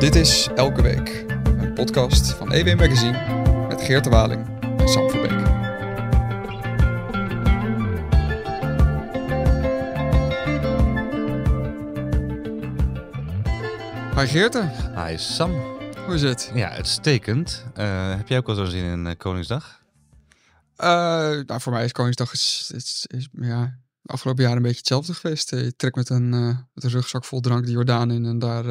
Dit is Elke Week, een podcast van EW Magazine met Geert de Waling en Sam Verbeek. Hi Geerte, Hi Sam. hoe is het? Ja, uitstekend. Uh, heb jij ook al zo'n zin in uh, Koningsdag? Uh, nou, voor mij is Koningsdag is, is, is, ja, de afgelopen jaren een beetje hetzelfde geweest. Je trekt met een, met een rugzak vol drank de Jordaan in en daar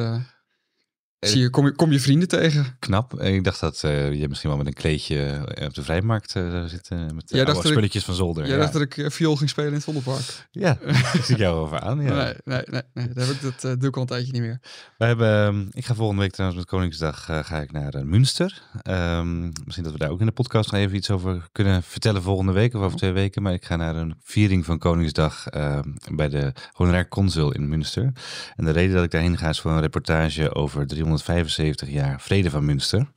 Zie je, kom, je, kom je vrienden tegen? Knap. Ik dacht dat uh, je misschien wel met een kleedje eh, op de vrijmarkt uh, zit. met jij dacht spulletjes ik, van zolder. Jij ja. dacht dat ik viool ging spelen in het Vondelpark. Ja, ik zie jou over aan. Ja. Nee, nee, nee, nee, dat, heb ik, dat doe ik al een tijdje niet meer. We hebben, ehm, ik ga volgende week trouwens met Koningsdag ga ik naar Münster. Um, misschien dat we daar ook in de podcast nog even iets over kunnen vertellen volgende week of over twee weken. Maar ik ga naar een viering van Koningsdag uh, bij de honorair consul in Münster. En de reden dat ik daarheen ga is voor een reportage over 300 375 jaar Vrede van Münster.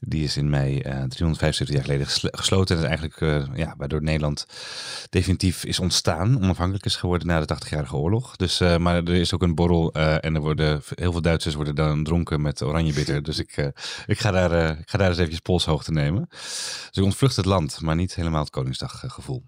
Die is in mei uh, 375 jaar geleden gesloten. En is eigenlijk uh, ja, waardoor Nederland definitief is ontstaan. Onafhankelijk is geworden na de 80-jarige oorlog. Dus, uh, maar er is ook een borrel en er worden heel veel Duitsers worden dan dronken met oranjebitter. dus ik, ik, ga daar, ik ga daar eens eventjes polshoogte nemen. Dus ik ontvlucht het land, maar niet helemaal het Koningsdaggevoel.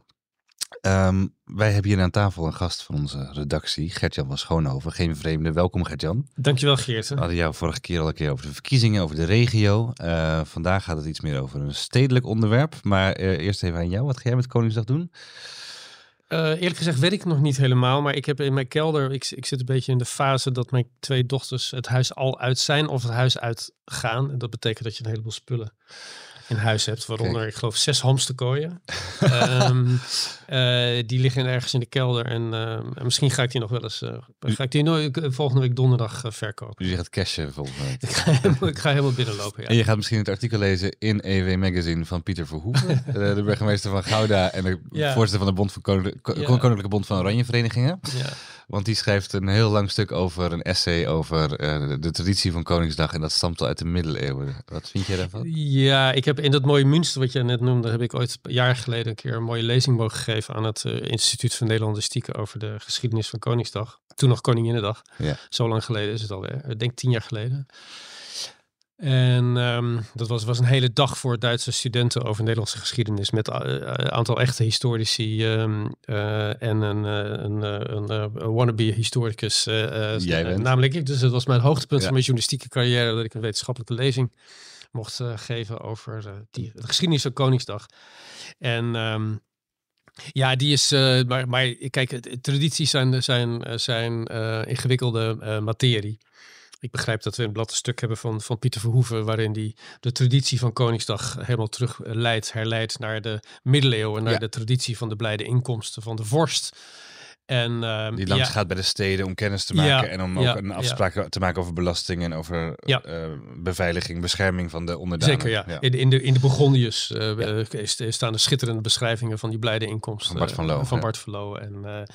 Um, wij hebben hier aan tafel een gast van onze redactie, Gertjan van Schoonhoven. Geen vreemde. Welkom Gertjan. Dankjewel Geert. We hadden jou vorige keer al een keer over de verkiezingen, over de regio. Uh, vandaag gaat het iets meer over een stedelijk onderwerp. Maar uh, eerst even aan jou. Wat ga jij met Koningsdag doen? Uh, eerlijk gezegd weet ik nog niet helemaal, maar ik heb in mijn kelder, ik, ik zit een beetje in de fase dat mijn twee dochters het huis al uit zijn of het huis uitgaan. En dat betekent dat je een heleboel spullen in huis hebt. Waaronder, ik geloof, zes hamsterkooien. um, uh, die liggen ergens in de kelder. En uh, misschien ga ik die nog wel eens... Uh, ga ik die nooit volgende week donderdag verkopen. Dus je gaat cashen volgende week? ik, ga helemaal, ik ga helemaal binnenlopen, ja. En je gaat misschien het artikel lezen in EW Magazine van Pieter Verhoeven. de burgemeester van Gouda en de ja. voorzitter van de Bond van Koninklijke. Koninklijke Bond van Oranje Verenigingen. Ja. Want die schrijft een heel lang stuk over een essay over de, de traditie van Koningsdag. En dat stamt al uit de middeleeuwen. Wat vind jij daarvan? Ja, ik heb in dat mooie Münster wat je net noemde, heb ik ooit een jaar geleden een keer een mooie lezing mogen gegeven aan het uh, Instituut van Nederlandistiek over de geschiedenis van Koningsdag. Toen nog Koninginnedag. Ja. Zo lang geleden is het alweer. Ik denk tien jaar geleden. En um, dat was, was een hele dag voor Duitse studenten over Nederlandse geschiedenis. Met een uh, aantal echte historici um, uh, en een, een, een, een wannabe historicus. namelijk ik. Dus het was mijn hoogtepunt ja. van mijn journalistieke carrière dat ik een wetenschappelijke lezing mocht geven over die, de geschiedenis van Koningsdag. En um, ja, die is. Uh, maar, maar kijk, tradities zijn, zijn, zijn ingewikkelde materie. Ik begrijp dat we een blad stuk hebben van, van Pieter Verhoeven, waarin die de traditie van Koningsdag helemaal terug leidt, herleidt naar de middeleeuwen, naar ja. de traditie van de blijde inkomsten van de vorst. En, uh, die langs ja. gaat bij de steden om kennis te maken ja, en om ook ja, een afspraak te maken over belasting en over uh, beveiliging, bescherming van de onderdanen. Zeker, ja. In, in, de, in de Begonius uh, staan de schitterende beschrijvingen van die blijde inkomsten. Van Bart van Loo. van Bart van Loo. En,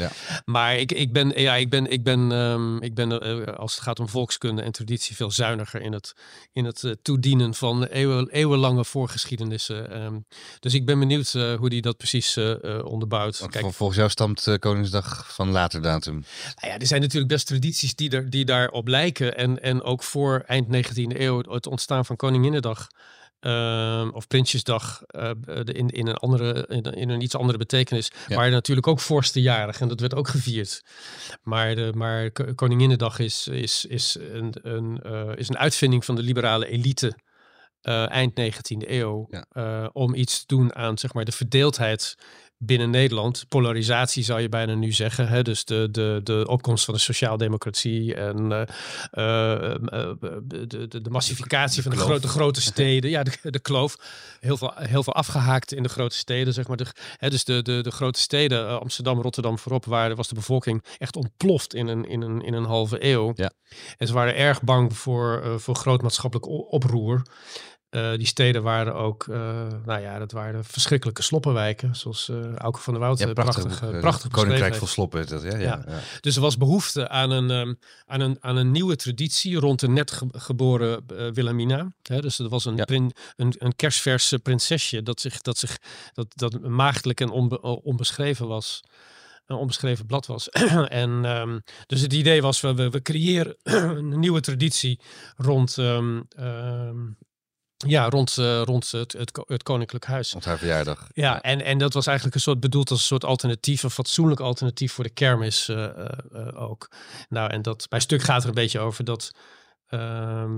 Maar ik, ik ben, ja, ik ben, ik ben, um, ik ben als het gaat om volkskunde en traditie veel zuiniger in het, in het toedienen van eeuwen, eeuwenlange voorgeschiedenissen. Um, dus ik ben benieuwd hoe die dat precies onderbouwt. Kijk, volgens jou stamt Koningsdag van later datum? Nou ja, er zijn natuurlijk best tradities die, er, die daarop lijken. En, en ook voor eind 19e eeuw het ontstaan van Koninginnedag. Uh, of Prinsjesdag uh, in, in, een andere, in, in, een iets andere betekenis. Ja. waren natuurlijk ook vorstenjarig en dat werd ook gevierd. Maar, de, maar Koninginnedag is, is, is, een, een, uh, is een uitvinding van de liberale elite. eind 19e eeuw. Ja. om iets te doen aan zeg maar, de verdeeldheid binnen Nederland. Polarisatie zou je bijna nu zeggen. Hè? Dus de, de, de opkomst van de sociaaldemocratie en uh, uh, de, de, de massificatie de van de grote, grote steden. Ja, de, de kloof. Heel veel, heel veel afgehaakt in de grote steden, zeg maar. De, hè, dus de, de, de grote steden, Amsterdam, Rotterdam voorop, waar was de bevolking echt ontploft in een, in een, in een halve eeuw. Ja. En ze waren erg bang voor, uh, voor groot maatschappelijk oproer. Uh, die steden waren ook, uh, nou ja, dat waren verschrikkelijke sloppenwijken, zoals uh, Auke van der Woud ja, prachtig, prachtig, prachtig Koninkrijk vol sloppen dat, ja, ja, Dus er was behoefte aan een, um, aan een, aan een nieuwe traditie rond de net ge geboren Wilhelmina. Dus er was een, prin, een, een kersverse prinsesje dat zich, dat zich, dat, dat maagdelijk en onbe onbeschreven was. een onbeschreven blad was. en ehm, dus het idee was, we, we, creëren een nieuwe traditie rond, ehm, ehm, ja, rond, eh, rond het, het, het Koninklijk Huis. Rond haar verjaardag. Ja, en, en dat was eigenlijk een soort bedoeld als een soort alternatief, een fatsoenlijk alternatief voor de kermis eh, eh, ook. Nou, en dat bij stuk gaat er een beetje over dat ehm,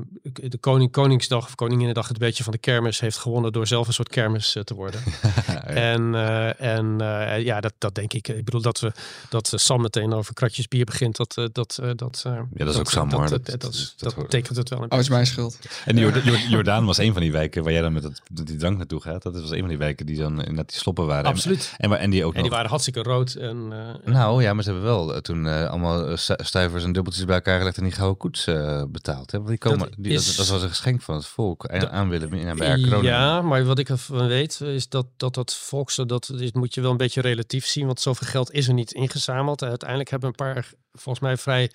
de koning, Koningsdag of Koninginnedag het beetje van de kermis heeft gewonnen door zelf een soort kermis eh, te worden. Ja. En, eh, en eh, ja, dat, dat denk ik. Ik bedoel dat we dat Sam meteen over kratjes bier begint. Dat, eh, dat, eh, dat, eh, dat is ook Sam, hoor. Dat, Dat- dat, dat- dat, dat- tekent het wel een Oh, is mijn schuld. En Jorda- Jor- Jordaan was een van die wijken waar jij dan met, dat, met die drank naartoe gaat. Dat was een van die wijken die dan inderdaad die sloppen waren. En- Absoluut. En, en die ook En die nog- waren hartstikke rood. En, eh, Nou ja, maar ze hebben wel toen eh, allemaal stu- stuivers en dubbeltjes bij elkaar gelegd en die gouden koets eh, betaald. Die komen, Dat die, dat, is- dat was een geschenk van het volk en Dat- aan willen bij kroning. Ja, maar wat ik ervan weet is dat dat, dat volks, dat is, moet je wel een beetje relatief zien, want zoveel geld is er niet ingezameld. Uiteindelijk hebben een paar, volgens mij vrij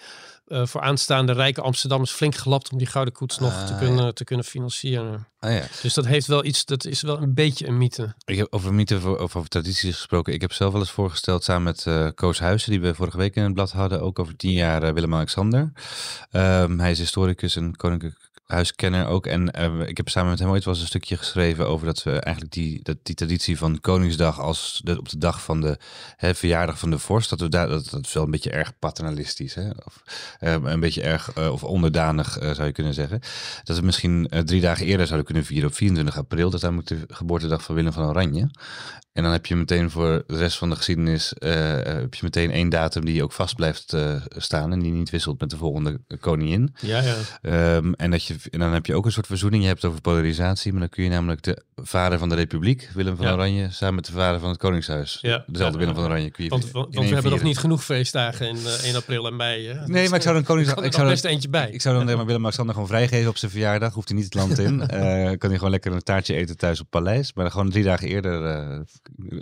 eh vooraanstaande rijke Amsterdammers flink gelapt om die gouden koets nog te, Ah, kunnen, te kunnen financieren. Ah, ja. Dus dat heeft wel iets, dat is wel een beetje een mythe. Ik heb over mythen voor- of over tradities gesproken. Ik heb zelf wel eens voorgesteld samen met eh Koos Huizen, die we vorige week in het blad hadden, ook over tien jaar eh, Willem-Alexander. Ehm, hij is historicus en koninklijk huiskenner ook. En eh, ik heb samen met hem ooit wel eens een stukje geschreven over dat we eigenlijk die, dat, die traditie van Koningsdag als de, op de dag van de hè, verjaardag van de vorst, dat we daar, dat, dat is wel een beetje erg paternalistisch, hè? Of, eh, een beetje erg, eh, of onderdanig eh, zou je kunnen zeggen. Dat we misschien drie dagen eerder zouden kunnen vieren op 24 april. Dat is namelijk de geboortedag van Willem van Oranje. En dan heb je meteen voor de rest van de geschiedenis eh, eh, heb je meteen één datum die ook vast blijft eh, staan en die niet wisselt met de volgende koningin. Ja, ja. Ehm, en, dat je, en dan heb je ook een soort verzoening. Je hebt het over polarisatie, maar dan kun je namelijk de vader van de Republiek, Willem van Ja. Oranje, samen met de vader van het Koningshuis, Ja. dezelfde Willem van Oranje, kun je Want, we hebben nog niet genoeg feestdagen in eh, 1 april en mei. Hè? Nee, maar ik zou dan Koningsdag... Ik zou er best eentje bij. ik zou dan maar Willem-Alexander gewoon vrijgeven op zijn verjaardag. Hoeft hij niet het land in. Kan hij gewoon lekker een taartje eten thuis op Paleis. Maar dan gewoon drie dagen eerder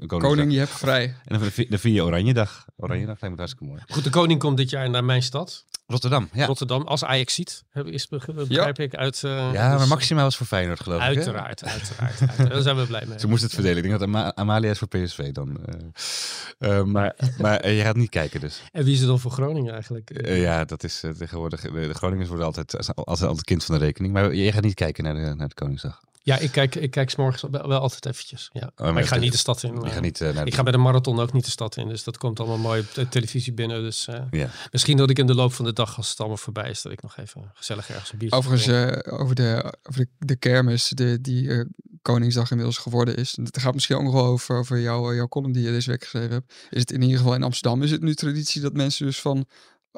Koning, je hebt vrij. En dan, dan vier je Oranjedag. Oranjedag lijkt me hartstikke mooi. Goed, de koning komt dit jaar naar mijn stad, Rotterdam, ja. Rotterdam, als Ajax ziet. Is be- begrijp ik uit. eh, Ja, maar dus- Maxima was voor Feyenoord geloof ik. hè? Uiteraard, uiteraard. Daar zijn we blij mee. Ze moest het verdelen. Ik denk dat Ama- Amalia is voor PSV dan. eh. Eh, maar maar je gaat niet kijken dus. En wie is er dan voor Groningen eigenlijk? Ja, dat is tegenwoordig. De, de Groningers worden altijd, altijd, altijd kind van de rekening. Maar je gaat niet kijken naar de, naar de Koningsdag. Ja, ik kijk, ik kijk 's morgens wel, wel altijd eventjes. Ja. maar, maar ik ga niet de stad in. Je eh. gaat niet eh, naar Ik de- ga bij de marathon ook niet de stad in. Dus dat komt allemaal mooi op de televisie binnen. Dus eh, Ja. misschien dat ik in de loop van de dag, als het allemaal voorbij is, dat ik nog even gezellig ergens een biertje Overigens, eh, over, de, over de, de kermis de, die eh, Koningsdag inmiddels geworden is. Het gaat misschien ook nog wel over, over jouw, jouw column die je deze week geschreven hebt. Is het in ieder geval in Amsterdam, is het nu traditie dat mensen dus van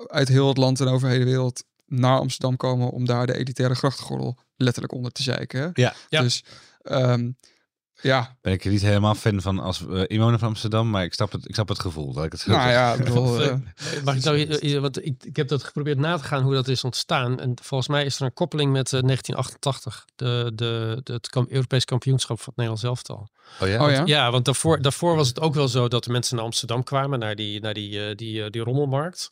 uit heel het land en over de hele wereld naar Amsterdam komen om daar de elitaire grachtengordel letterlijk onder te zeiken. Hè? Ja. Ja. Dus ehm, ja, Ben ik er niet helemaal fan van als eh, inwoner van Amsterdam, maar ik snap het, ik snap het gevoel. Dat ik het nou ja, ik bedoel, eh, Eh, Mag ik nou, eh, eh, want ik, ik heb dat geprobeerd na te gaan hoe dat is ontstaan. En volgens mij is er een koppeling met eh, 1988, de, de, de, het kam- Europees kampioenschap van het Nederlands elftal. Oh ja? oh ja. Ja, want daarvoor, daarvoor was het ook wel zo dat de mensen naar Amsterdam kwamen, naar die, naar die, eh, die, eh, die rommelmarkt.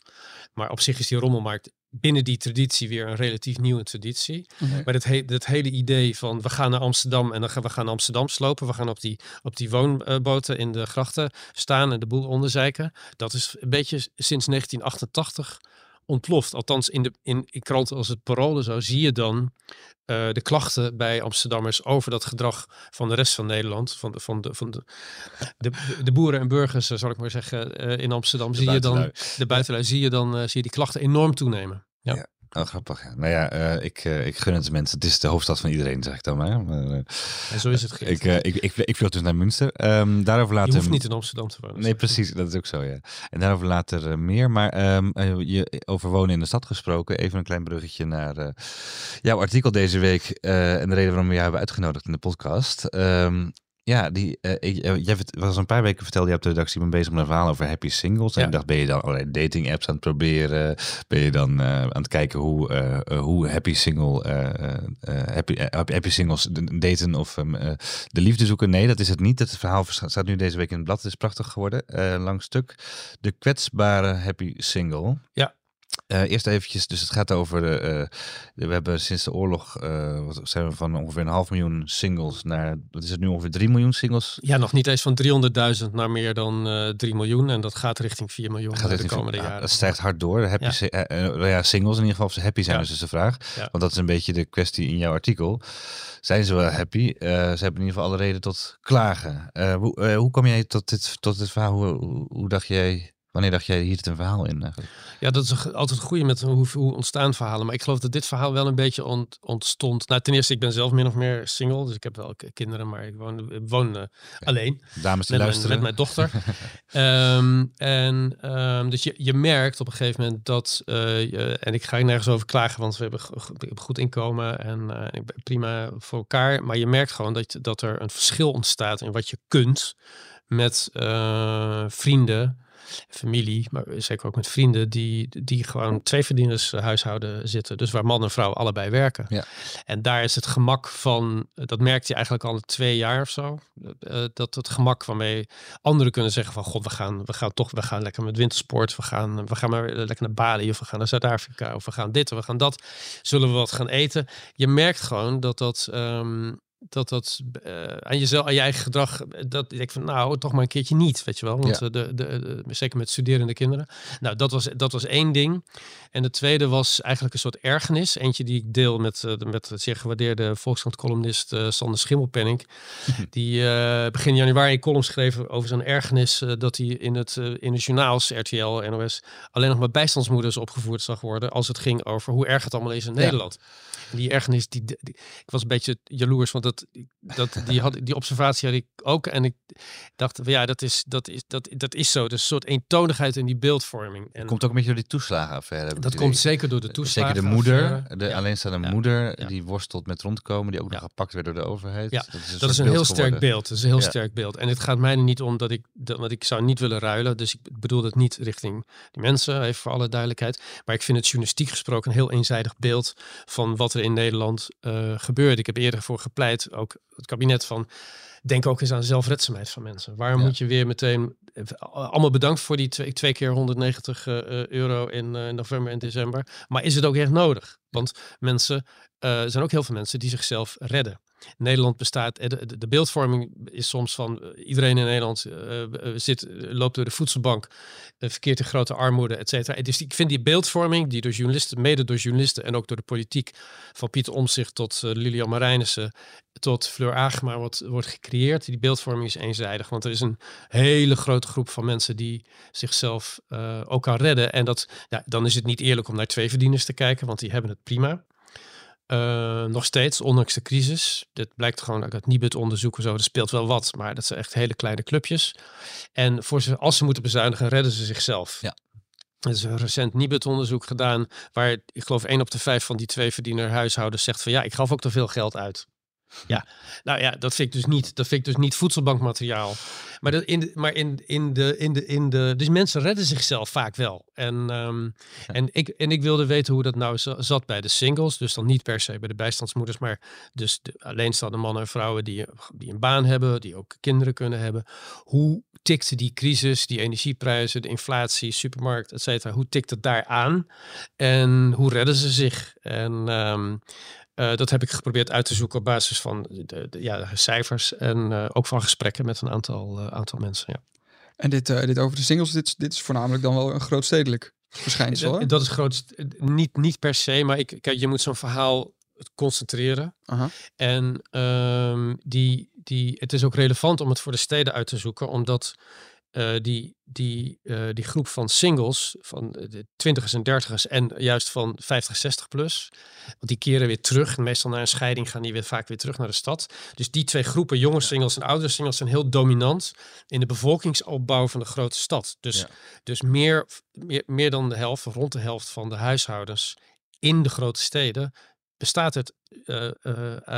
Maar op zich is die rommelmarkt binnen die traditie weer een relatief nieuwe traditie. Maar het, he het hele idee van we gaan naar Amsterdam en dan gaan we gaan Amsterdam slopen. We gaan op die, op die woonboten in de grachten staan en de boel onderzeiken. Dat is een beetje sinds 1988 ontploft. Althans, in, de, in, in kranten als het Parool en zo zie je dan eh, de klachten bij Amsterdammers over dat gedrag van de rest van Nederland. Van de, van de, van de, de, de boeren en burgers, eh, zal ik maar zeggen, eh, in Amsterdam. zie je dan, de buitenlui, zie je dan zie je die klachten enorm toenemen. Ja. Ja. Oh, grappig. Ja. Nou ja, eh, ik, eh, ik gun het mensen. Het is de hoofdstad van iedereen, zeg ik dan maar. maar eh, En zo is het ik, ik, ik, ik vloog dus naar Münster. Ehm, daarover Je later... hoeft niet in Amsterdam te wonen. Nee, precies. Dat is ook zo, ja. En daarover later meer. Maar eh, je, over wonen in de stad gesproken. Even een klein bruggetje naar jouw artikel deze week. en de reden waarom we jou hebben uitgenodigd in de podcast. Ehm, ja, die, eh, ik, eh, jij was een paar weken vertelde je op de redactie, ben bezig met een verhaal over happy singles. En ik dacht, ben je dan allerlei dating apps aan het proberen? Ben je dan eh, aan het kijken hoe, hoe happy single, happy, happy singles daten of ehm, eh, de liefde zoeken? Nee, dat is het niet. Het verhaal staat nu deze week in het blad. Het is prachtig geworden. lang stuk. De kwetsbare happy single. Ja. Uh, eerst eventjes, dus het gaat over, de, uh, we hebben sinds de oorlog, uh, wat zijn we van ongeveer een half miljoen singles naar, wat is het nu ongeveer 3 miljoen singles? Ja, nog niet eens van 300.000 naar meer dan 3 miljoen en dat gaat richting 4 miljoen gaat de komende jaren. Dat stijgt hard door. Happy ja. ja. singles in ieder geval, of ze happy zijn ja. dus is de vraag. Ja. Want dat is een beetje de kwestie in jouw artikel. Zijn ze wel happy? ze hebben in ieder geval alle reden tot klagen. hoe, hoe kom jij tot dit, tot dit verhaal? Hoe, hoe, hoe dacht jij Wanneer dacht jij hier het een verhaal in? Eigenlijk? Ja, dat is altijd een goede met hoe, hoe ontstaan verhalen. Maar ik geloof dat dit verhaal wel een beetje ont, ontstond. Nou, ten eerste, ik ben zelf min of meer single. Dus ik heb wel kinderen, maar ik woon, woon uh, alleen. Dames met, luisteren. Mijn, met mijn dochter. um, en um, dus je, je merkt op een gegeven moment dat, uh, je, en ik ga nergens over klagen, want we hebben, goed inkomen en uh, prima voor elkaar. Maar je merkt gewoon dat, dat er een verschil ontstaat in wat je kunt met vrienden familie, maar zeker ook met vrienden, die, die gewoon twee verdieners huishouden zitten. Dus waar man en vrouw allebei werken. Ja. En daar is het gemak van, dat merkte je eigenlijk al twee jaar of zo. Uh, dat het gemak waarmee anderen kunnen zeggen van god, we gaan, we gaan toch, we gaan lekker met wintersport. We gaan, we gaan maar lekker naar Bali of we gaan naar Zuid-Afrika of we gaan dit of we gaan dat. Zullen we wat gaan eten? Je merkt gewoon dat dat um, dat dat uh, aan jezelf, aan je eigen gedrag, dat ik van nou toch maar een keertje niet, weet je wel. Want ja. de, de, de, zeker met studerende kinderen. Nou, dat was, dat was één ding. En de tweede was eigenlijk een soort ergernis. Eentje die ik deel met, met zeer gewaardeerde Volkskrant-columnist uh, Sander Schimmelpenning. die begin januari een column schreef over zijn ergernis dat hij in het, in de journaals, RTL, NOS, alleen nog maar bijstandsmoeders opgevoerd zag worden als het ging over hoe erg het allemaal is in ja. Nederland. Die ergernis, die, die, ik was een beetje jaloers, want dat, dat, die, had, die observatie had ik ook. En ik dacht, van, ja, dat is, dat, is, dat, dat is zo. Dus een soort eentonigheid in die beeldvorming. En, komt ook een beetje door die toeslagenaffaire. Dat komt zeker door de toeslagen. Zeker de moeder, de ja. alleenstaande ja. moeder, die worstelt met rondkomen, die ook nog gepakt werd door de overheid. Ja, dat is een, dat is een heel sterk beeld. Dat is een heel sterk beeld. En het gaat mij niet om dat ik, dat, want ik zou niet willen ruilen. Dus ik bedoel het niet richting die mensen, even voor alle duidelijkheid. Maar ik vind het journalistiek gesproken een heel eenzijdig beeld van wat er in Nederland uh, gebeurt. Ik heb eerder voor gepleit, ook het kabinet van denk ook eens aan zelfredzaamheid van mensen. Waarom ja. moet je weer meteen allemaal bedankt voor die twee, twee keer 190 uh, euro in uh, november en december. Maar is het ook echt nodig? Want mensen, er zijn ook heel veel mensen die zichzelf redden. Nederland bestaat, de, de, beeldvorming is soms van iedereen in Nederland uh, zit, loopt door de voedselbank, uh, verkeert in grote armoede, et cetera. Dus ik vind die beeldvorming, die door journalisten, mede door journalisten en ook door de politiek, van Pieter Omzicht tot Lilian Marijnissen, tot Fleur Agema wordt, wordt gecreëerd. Die beeldvorming is eenzijdig, want er is een hele grote groep van mensen die zichzelf ook kan redden. En dat, ja, dan is het niet eerlijk om naar twee verdieners te kijken, want die hebben het prima. Uh, nog steeds, ondanks de crisis. Dit blijkt gewoon uit het Nibud-onderzoek zo. Er speelt wel wat, maar dat zijn echt hele kleine clubjes. En voor ze, als ze moeten bezuinigen, redden ze zichzelf. Ja. Er is een recent Nibud-onderzoek gedaan, waar ik geloof één op de vijf van die twee verdiener huishoudens zegt van ja, ik gaf ook te veel geld uit. Ja, nou ja, dat vind ik dus niet. Dat vind ik dus niet voedselbankmateriaal. Maar, dat in de, maar in, in, de, in, de, in de. Dus mensen redden zichzelf vaak wel. En, um, ja. en, ik, en ik wilde weten hoe dat nou zat bij de singles. Dus dan niet per se bij de bijstandsmoeders, maar dus de alleenstaande mannen en vrouwen die, die een baan hebben, die ook kinderen kunnen hebben. Hoe tikte die crisis, die energieprijzen, de inflatie, supermarkt, et cetera, hoe tikt het daar aan? En hoe redden ze zich? En um, uh, dat heb ik geprobeerd uit te zoeken op basis van de, de ja, cijfers en uh, ook van gesprekken met een aantal, uh, aantal mensen. Ja. En dit, dit over de singles, dit, dit is voornamelijk dan wel een grootstedelijk verschijnsel. Dat, dat is groot, niet, niet per se, maar ik, kijk, je moet zo'n verhaal concentreren. En um, die, die, het is ook relevant om het voor de steden uit te zoeken, omdat uh, die, die, uh, die groep van singles, van de twintigers en dertigers en juist van 50, 60 plus, want die keren weer terug. Meestal na een scheiding gaan die weer vaak weer terug naar de stad. Dus die twee groepen, jonge singles en oudere singles, zijn heel dominant in de bevolkingsopbouw van de grote stad. Dus, ja. dus meer, meer, meer dan de helft, rond de helft van de huishoudens in de grote steden bestaat het uh,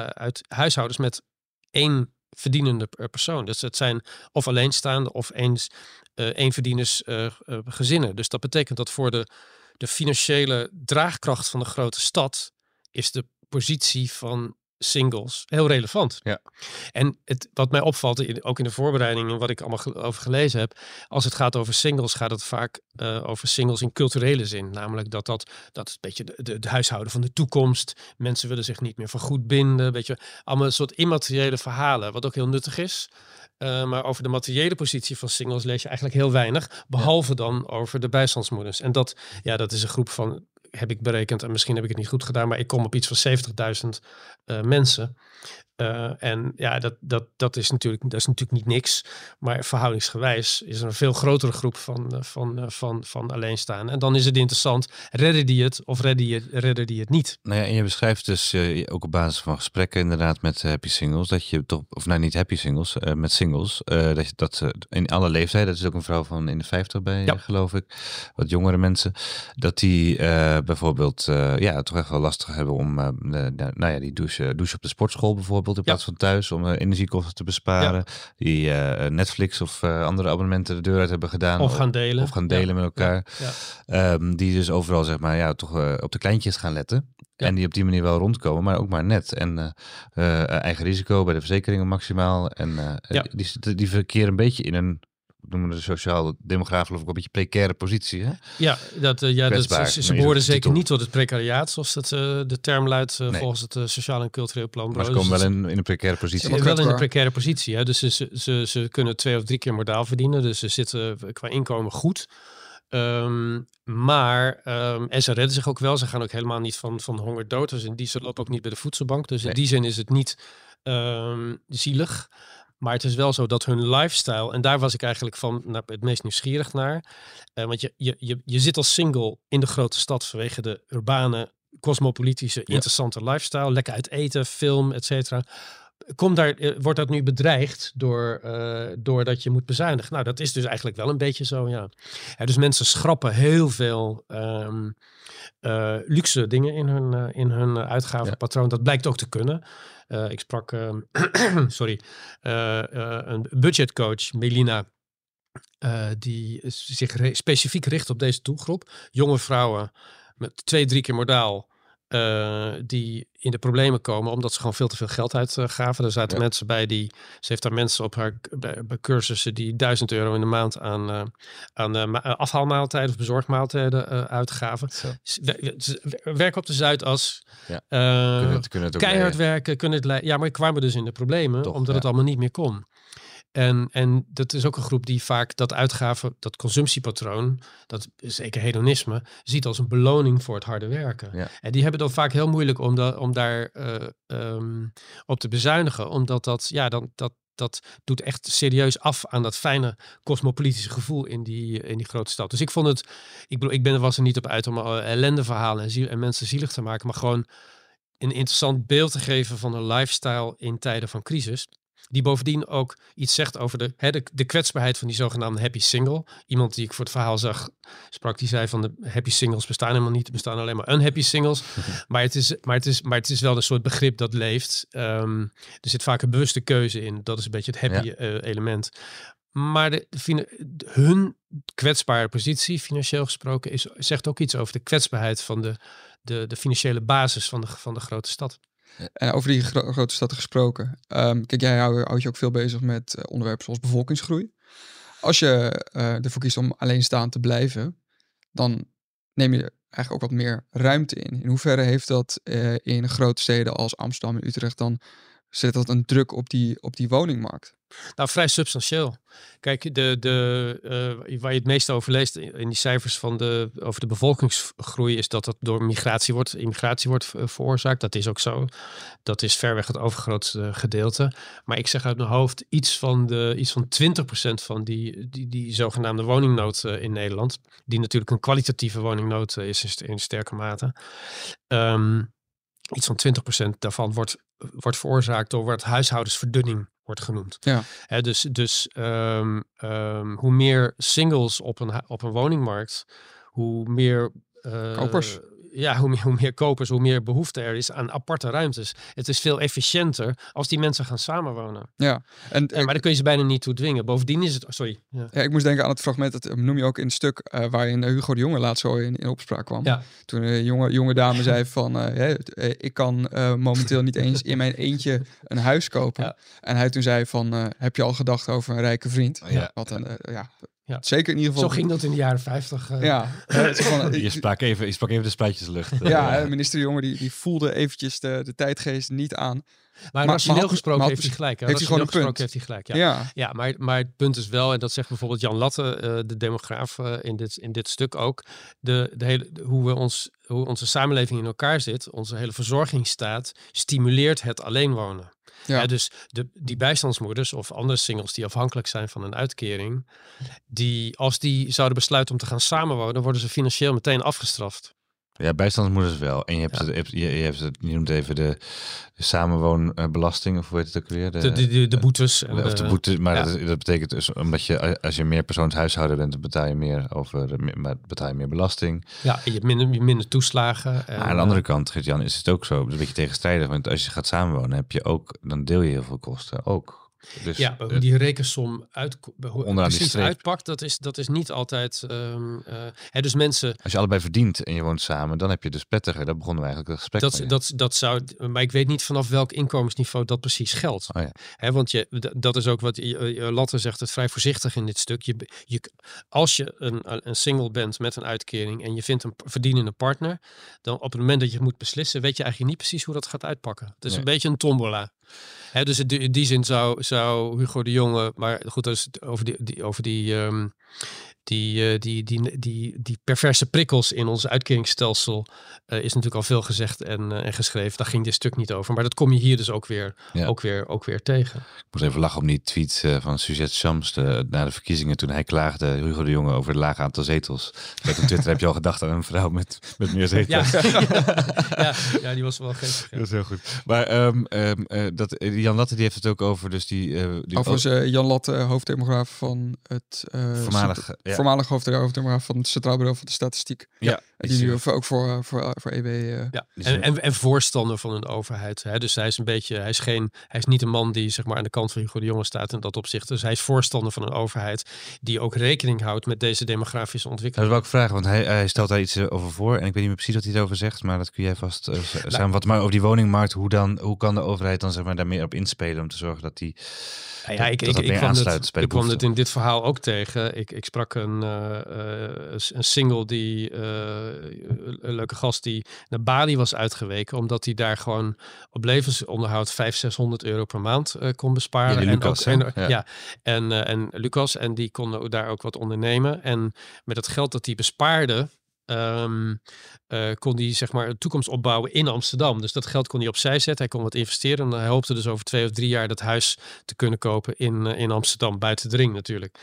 uit huishoudens met één verdienende persoon. Dus het zijn of alleenstaande of eens uh, eenverdieners uh, uh, gezinnen. Dus dat betekent dat voor de, de financiële draagkracht van de grote stad is de positie van singles heel relevant. Ja. En het, wat mij opvalt, in, ook in de voorbereiding en wat ik allemaal ge- over gelezen heb, als het gaat over singles, gaat het vaak eh, over singles in culturele zin. Namelijk dat dat, dat is een beetje de, de, het huishouden van de toekomst. Mensen willen zich niet meer voor goed binden. Weet je, allemaal een soort immateriële verhalen, wat ook heel nuttig is. Eh, maar over de materiële positie van singles lees je eigenlijk heel weinig. Behalve dan over de bijstandsmoeders. En dat, ja, dat is een groep van, heb ik berekend, en misschien heb ik het niet goed gedaan, maar ik kom op iets van 70.000 eh, mensen. Eh, en ja, dat, dat, dat, is natuurlijk, dat is natuurlijk niet niks. Maar verhoudingsgewijs is er een veel grotere groep van, eh, van, eh, van, van alleenstaan. En dan is het interessant, redden die het of redden die het, redden die het niet? Nou ja, en je beschrijft dus ook op basis van gesprekken inderdaad met happy singles, dat je toch, of nou niet happy singles, met singles, dat je dat in alle leeftijden, dat is ook een vrouw van in de 50 bij, Ja. geloof ik, wat jongere mensen, dat die bijvoorbeeld ja, toch echt wel lastig hebben om, nou ja, die douchen, douchen op de sportschool bijvoorbeeld in Ja. plaats van thuis, om eh, energiekosten te besparen, die eh, Netflix of eh, andere abonnementen de deur uit hebben gedaan. Of gaan delen. Of gaan delen met elkaar. Ehm, die dus overal zeg maar ja, toch eh, op de kleintjes gaan letten. En die op die manier wel rondkomen, maar ook maar net. En eh, eh, eigen risico bij de verzekeringen maximaal. En eh, die, die, die verkeren een beetje in een, noemen de sociaal-demograaf geloof ik, een beetje precaire positie. Hè? Ja, dat, eh, ja dat, ze, ze de zeker titel. niet tot het precariaat, zoals dat, eh, de term luidt eh, Nee. volgens het Sociaal en Cultureel Plan. Maar ze Dus komen wel in, in een precaire positie. Ze wel in een precaire positie. Hè? Dus ze, ze, ze, ze kunnen twee of drie keer modaal verdienen. Dus ze zitten qua inkomen goed. Ehm, maar, ehm, en ze redden zich ook wel. Ze gaan ook helemaal niet van, van honger dood. Dus in die, ze lopen ook niet bij de voedselbank. Dus in Nee. die zin is het niet ehm, zielig. Maar het is wel zo dat hun lifestyle, en daar was ik eigenlijk van nou, het meest nieuwsgierig naar. Eh, want je, je, je, je zit als single in de grote stad vanwege de urbane, cosmopolitische, Ja. interessante lifestyle. Lekker uit eten, film, et cetera. Kom daar, eh, wordt dat nu bedreigd door, eh, doordat je moet bezuinigen? Nou, dat is dus eigenlijk wel een beetje zo, ja. Ja, dus mensen schrappen heel veel ehm, eh, luxe dingen in hun, in hun uitgavenpatroon. Dat blijkt ook te kunnen. Eh, ik sprak, ehm, sorry, eh, eh, een budgetcoach, Melina, die zich specifiek richt op deze doelgroep. Jonge vrouwen met twee, drie keer modaal. Eh, die in de problemen komen omdat ze gewoon veel te veel geld uitgaven. Er zaten Ja. mensen bij die. Ze heeft daar mensen op haar bij, bij cursussen die 1000 euro in de maand aan, eh, aan eh, ma- eh, afhaalmaaltijden of bezorgmaaltijden eh, uitgaven. Zo. Ze wer- ze werken op de Zuidas. Ja. Eh, Kunnen het, kunnen het ook keihard werken, kunnen het. Ja, maar kwamen dus in de problemen Toch, omdat ja. het allemaal niet meer kon. En, en dat is ook een groep die vaak dat uitgaven, dat consumptiepatroon, dat zeker hedonisme, ziet als een beloning voor het harde werken. Ja. En die hebben dan vaak heel moeilijk om, da, om daar eh, ehm, op te bezuinigen, omdat dat, ja, dan, dat, dat doet echt serieus af aan dat fijne cosmopolitische gevoel in die, in die grote stad. Dus ik vond het, ik bedoel, ik ben er was er niet op uit om uh, ellendeverhalen en, ziel, en mensen zielig te maken, maar gewoon een interessant beeld te geven van een lifestyle in tijden van crisis. Die bovendien ook iets zegt over de, hè, de, de kwetsbaarheid van die zogenaamde happy single. Iemand die ik voor het verhaal zag, sprak, die zei van de happy singles bestaan helemaal niet. Er bestaan alleen maar unhappy singles. maar, het is, maar, het is, maar het is wel een soort begrip dat leeft. Um, er zit vaak een bewuste keuze in. Dat is een beetje het happy ja. uh, element. Maar de, de, hun kwetsbare positie, financieel gesproken, is, zegt ook iets over de kwetsbaarheid van de, de, de financiële basis van de, van de grote stad. En over die gro grote stad gesproken. Um, kijk, jij houdt houd je ook veel bezig met uh, onderwerpen zoals bevolkingsgroei. Als je uh, ervoor kiest om alleenstaand te blijven, dan neem je eigenlijk ook wat meer ruimte in. In hoeverre heeft dat in grote steden als Amsterdam en Utrecht dan zet dat een druk op die, op die woningmarkt? Nou, vrij substantieel. Kijk, de, de, uh, waar je het meest over leest in die cijfers van de, over de bevolkingsgroei is dat dat door migratie wordt, immigratie wordt veroorzaakt. Dat is ook zo. Dat is verweg het overgrootste gedeelte. Maar ik zeg uit mijn hoofd iets van, de, iets van 20% van die, die, die zogenaamde woningnood uh, in Nederland, die natuurlijk een kwalitatieve woningnood is in, sterke mate. Um, iets van 20% daarvan wordt, wordt veroorzaakt door wat huishoudensverdunning wordt genoemd. Ja. He, dus dus um, um, hoe meer singles op een, op een woningmarkt, hoe meer... Uh, kopers. Ja, hoe, meer, hoe meer kopers, hoe meer behoefte er is aan aparte ruimtes. Het is veel efficiënter als die mensen gaan samenwonen. Ja, en, En, maar daar kun je ze bijna niet toe dwingen. Bovendien is het... Sorry. Ja. ja, ik moest denken aan het fragment, dat noem je ook in het stuk eh, waarin eh, Hugo de Jonge laatst zo in, in opspraak kwam. Ja. Toen een jonge, jonge dame zei van, eh, hè, eh, ik kan eh, momenteel niet eens in mijn eentje een huis kopen. Ja. En hij toen zei van, eh, heb je al gedacht over een rijke vriend? Ja. Wat een, eh, ja, Ja. zeker in ieder geval. Zo ging dat in de jaren 50. eh. Ja, het is gewoon- Je sprak even, je sprak even de splijtjeslucht. eh. ja, hè, minister De Jonge die, die voelde eventjes de, de tijdgeest niet aan. Maar maar rationeel gesproken heeft hij gelijk. hè. heeft hij gewoon punt. gesproken heeft hij gelijk, ja. Ja, Ja, maar, maar het punt is wel, en dat zegt bijvoorbeeld Jan Latte, eh, de demograaf eh, in, dit, in dit stuk ook, de, de hele, de- hoe, we ons, hoe onze samenleving in elkaar zit, onze hele verzorgingsstaat, stimuleert het alleen wonen. Ja. Ja, dus de, die bijstandsmoeders of andere singles die afhankelijk zijn van een uitkering, die als die zouden besluiten om te gaan samenwonen, worden ze financieel meteen afgestraft. Ja, bijstandsmoeders wel. En je hebt, Ja. je, hebt, je, je, hebt het, je noemt even de, de samenwoonbelasting, of hoe heet het ook weer? De, de, de, de boetes. Of de boete, maar ja. dat, is- dat betekent dus omdat je als je meer persoonshuishouden bent, dan betaal je meer over, maar betaal je meer belasting. Ja, en je hebt minder, minder toeslagen. En, aan de andere kant, Gert-Jan, is het ook zo, een beetje tegenstrijdig. Want als je gaat samenwonen, heb je ook, dan deel je heel veel kosten ook. Dus, Ja, hoe die rekensom uit, precies uitpakt, dat is, dat is niet altijd. ehm eh, hè, dus mensen, als je allebei verdient en je woont samen, dan heb je dus prettiger. Daar begonnen we eigenlijk het gesprek dat, mee. dat, dat zou. Maar ik weet niet vanaf welk inkomensniveau dat precies geldt. Oh ja. Hè, want je, dat is ook wat Latte zegt het vrij voorzichtig in dit stuk. Je, je, als je een, een single bent met een uitkering en je vindt een verdienende partner, dan op het moment dat je moet beslissen, weet je eigenlijk niet precies hoe dat gaat uitpakken. Het is Nee. een beetje een tombola. Dus in die- in die zin zou, zou Hugo de Jonge, maar goed, het over die, die, over die, ehm, die, eh, die, die, die, die perverse prikkels in ons uitkeringsstelsel eh, is natuurlijk al veel gezegd en, eh, en geschreven. Daar ging dit stuk niet over. Maar dat kom je hier dus ook weer, Ja. ook weer, ook weer tegen. Ik moest even lachen om die tweet van Suzette Shams de, na de verkiezingen toen hij klaagde, Hugo de Jonge, over het lage aantal zetels. Met op Twitter heb je al gedacht aan een vrouw met, met meer zetels. Ja, ja, ja, die was wel geestig. Dat is heel goed. Maar ehm, ehm, eh, dat, eh, Jan Latte die heeft het ook over, dus die... eh die overigens eh, Jan Latte, hoofddemograaf van het... eh, voormalig... ja. Voormalig hoofd- hoofddemograaf van het Centraal Bureau van de Statistiek. Ja, die nu ook voor, eh, voor, eh, voor EB... eh, Ja, en, zijn- en, en voorstander van een overheid. Hè? Dus hij is een beetje, hij is geen, hij is niet een man die zeg maar aan de kant van Hugo de Jonge staat in dat opzicht. Dus hij is voorstander van een overheid die ook rekening houdt met deze demografische Dat ontwikkeling. wil ik vragen, want hij, hij stelt daar iets eh, over voor. En ik weet niet meer precies wat hij erover zegt, maar dat kun jij vast uh, samenvatten. Maar over die woningmarkt, hoe, dan, hoe kan de overheid dan zeg maar, daar meer op inspelen om te zorgen dat die Ja, ja, ik, dat ik, dat ik, meer kwam aansluit het, ik kwam het in dit verhaal ook tegen. Ik, ik sprak een, eh, eh, een single die, eh, een leuke gast die naar Bali was uitgeweken. Omdat hij daar gewoon op levensonderhoud 500, 600 euro per maand eh, kon besparen. Ja, en, Lucas, ook, en, Ja. ja. en, eh, en Lucas, en die konden daar ook wat ondernemen. En met het geld dat hij bespaarde, eh, kon hij zeg maar een toekomst opbouwen in Amsterdam. Dus dat geld kon hij opzij zetten. Hij kon wat investeren. En hij hoopte dus over twee of drie jaar dat huis te kunnen kopen in, eh, in Amsterdam. Buiten de ring natuurlijk.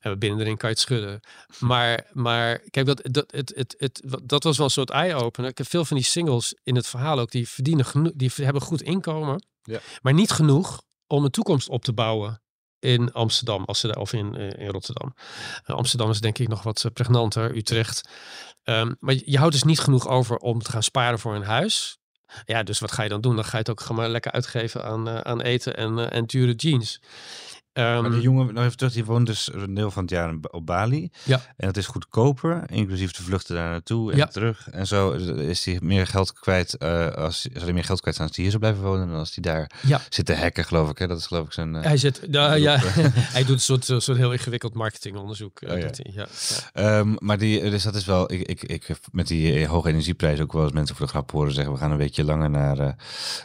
En binnen de ring kan je het schudden. Maar, maar kijk, dat, dat, het, het, het, dat was wel een soort eye-opener. Ik heb veel van die singles in het verhaal ook. Die verdienen genoeg. Die hebben goed inkomen. Ja. Maar niet genoeg om een toekomst op te bouwen in Amsterdam als ze of in, eh, in Rotterdam. Eh, Amsterdam is denk ik nog wat eh, pregnanter, Utrecht. Ehm, maar je, houdt dus niet genoeg over om te gaan sparen voor een huis. Ja, dus wat ga je dan doen? Dan ga je het ook gewoon maar lekker uitgeven aan, aan eten en, en dure jeans. Ehm, Maar die jongen, nog even terug, die woont dus een deel van het jaar op Bali. Ja. En dat is goedkoper, inclusief de vluchten daar naartoe en Ja. terug. En zo is hij meer geld kwijt, eh, als, zal hij meer geld kwijt zijn als hij hier zou blijven wonen dan als hij daar Ja. zit te hacken, geloof ik. Hè? Dat is geloof ik zijn... eh, hij zit, nou, ja, hij doet een soort, soort heel ingewikkeld marketingonderzoek. eh, Oh, ja. hij. Ehm, maar die, dus dat is wel, ik, ik, ik heb met die hoge energieprijs ook wel eens mensen voor de grap horen zeggen, we gaan een weekje langer naar,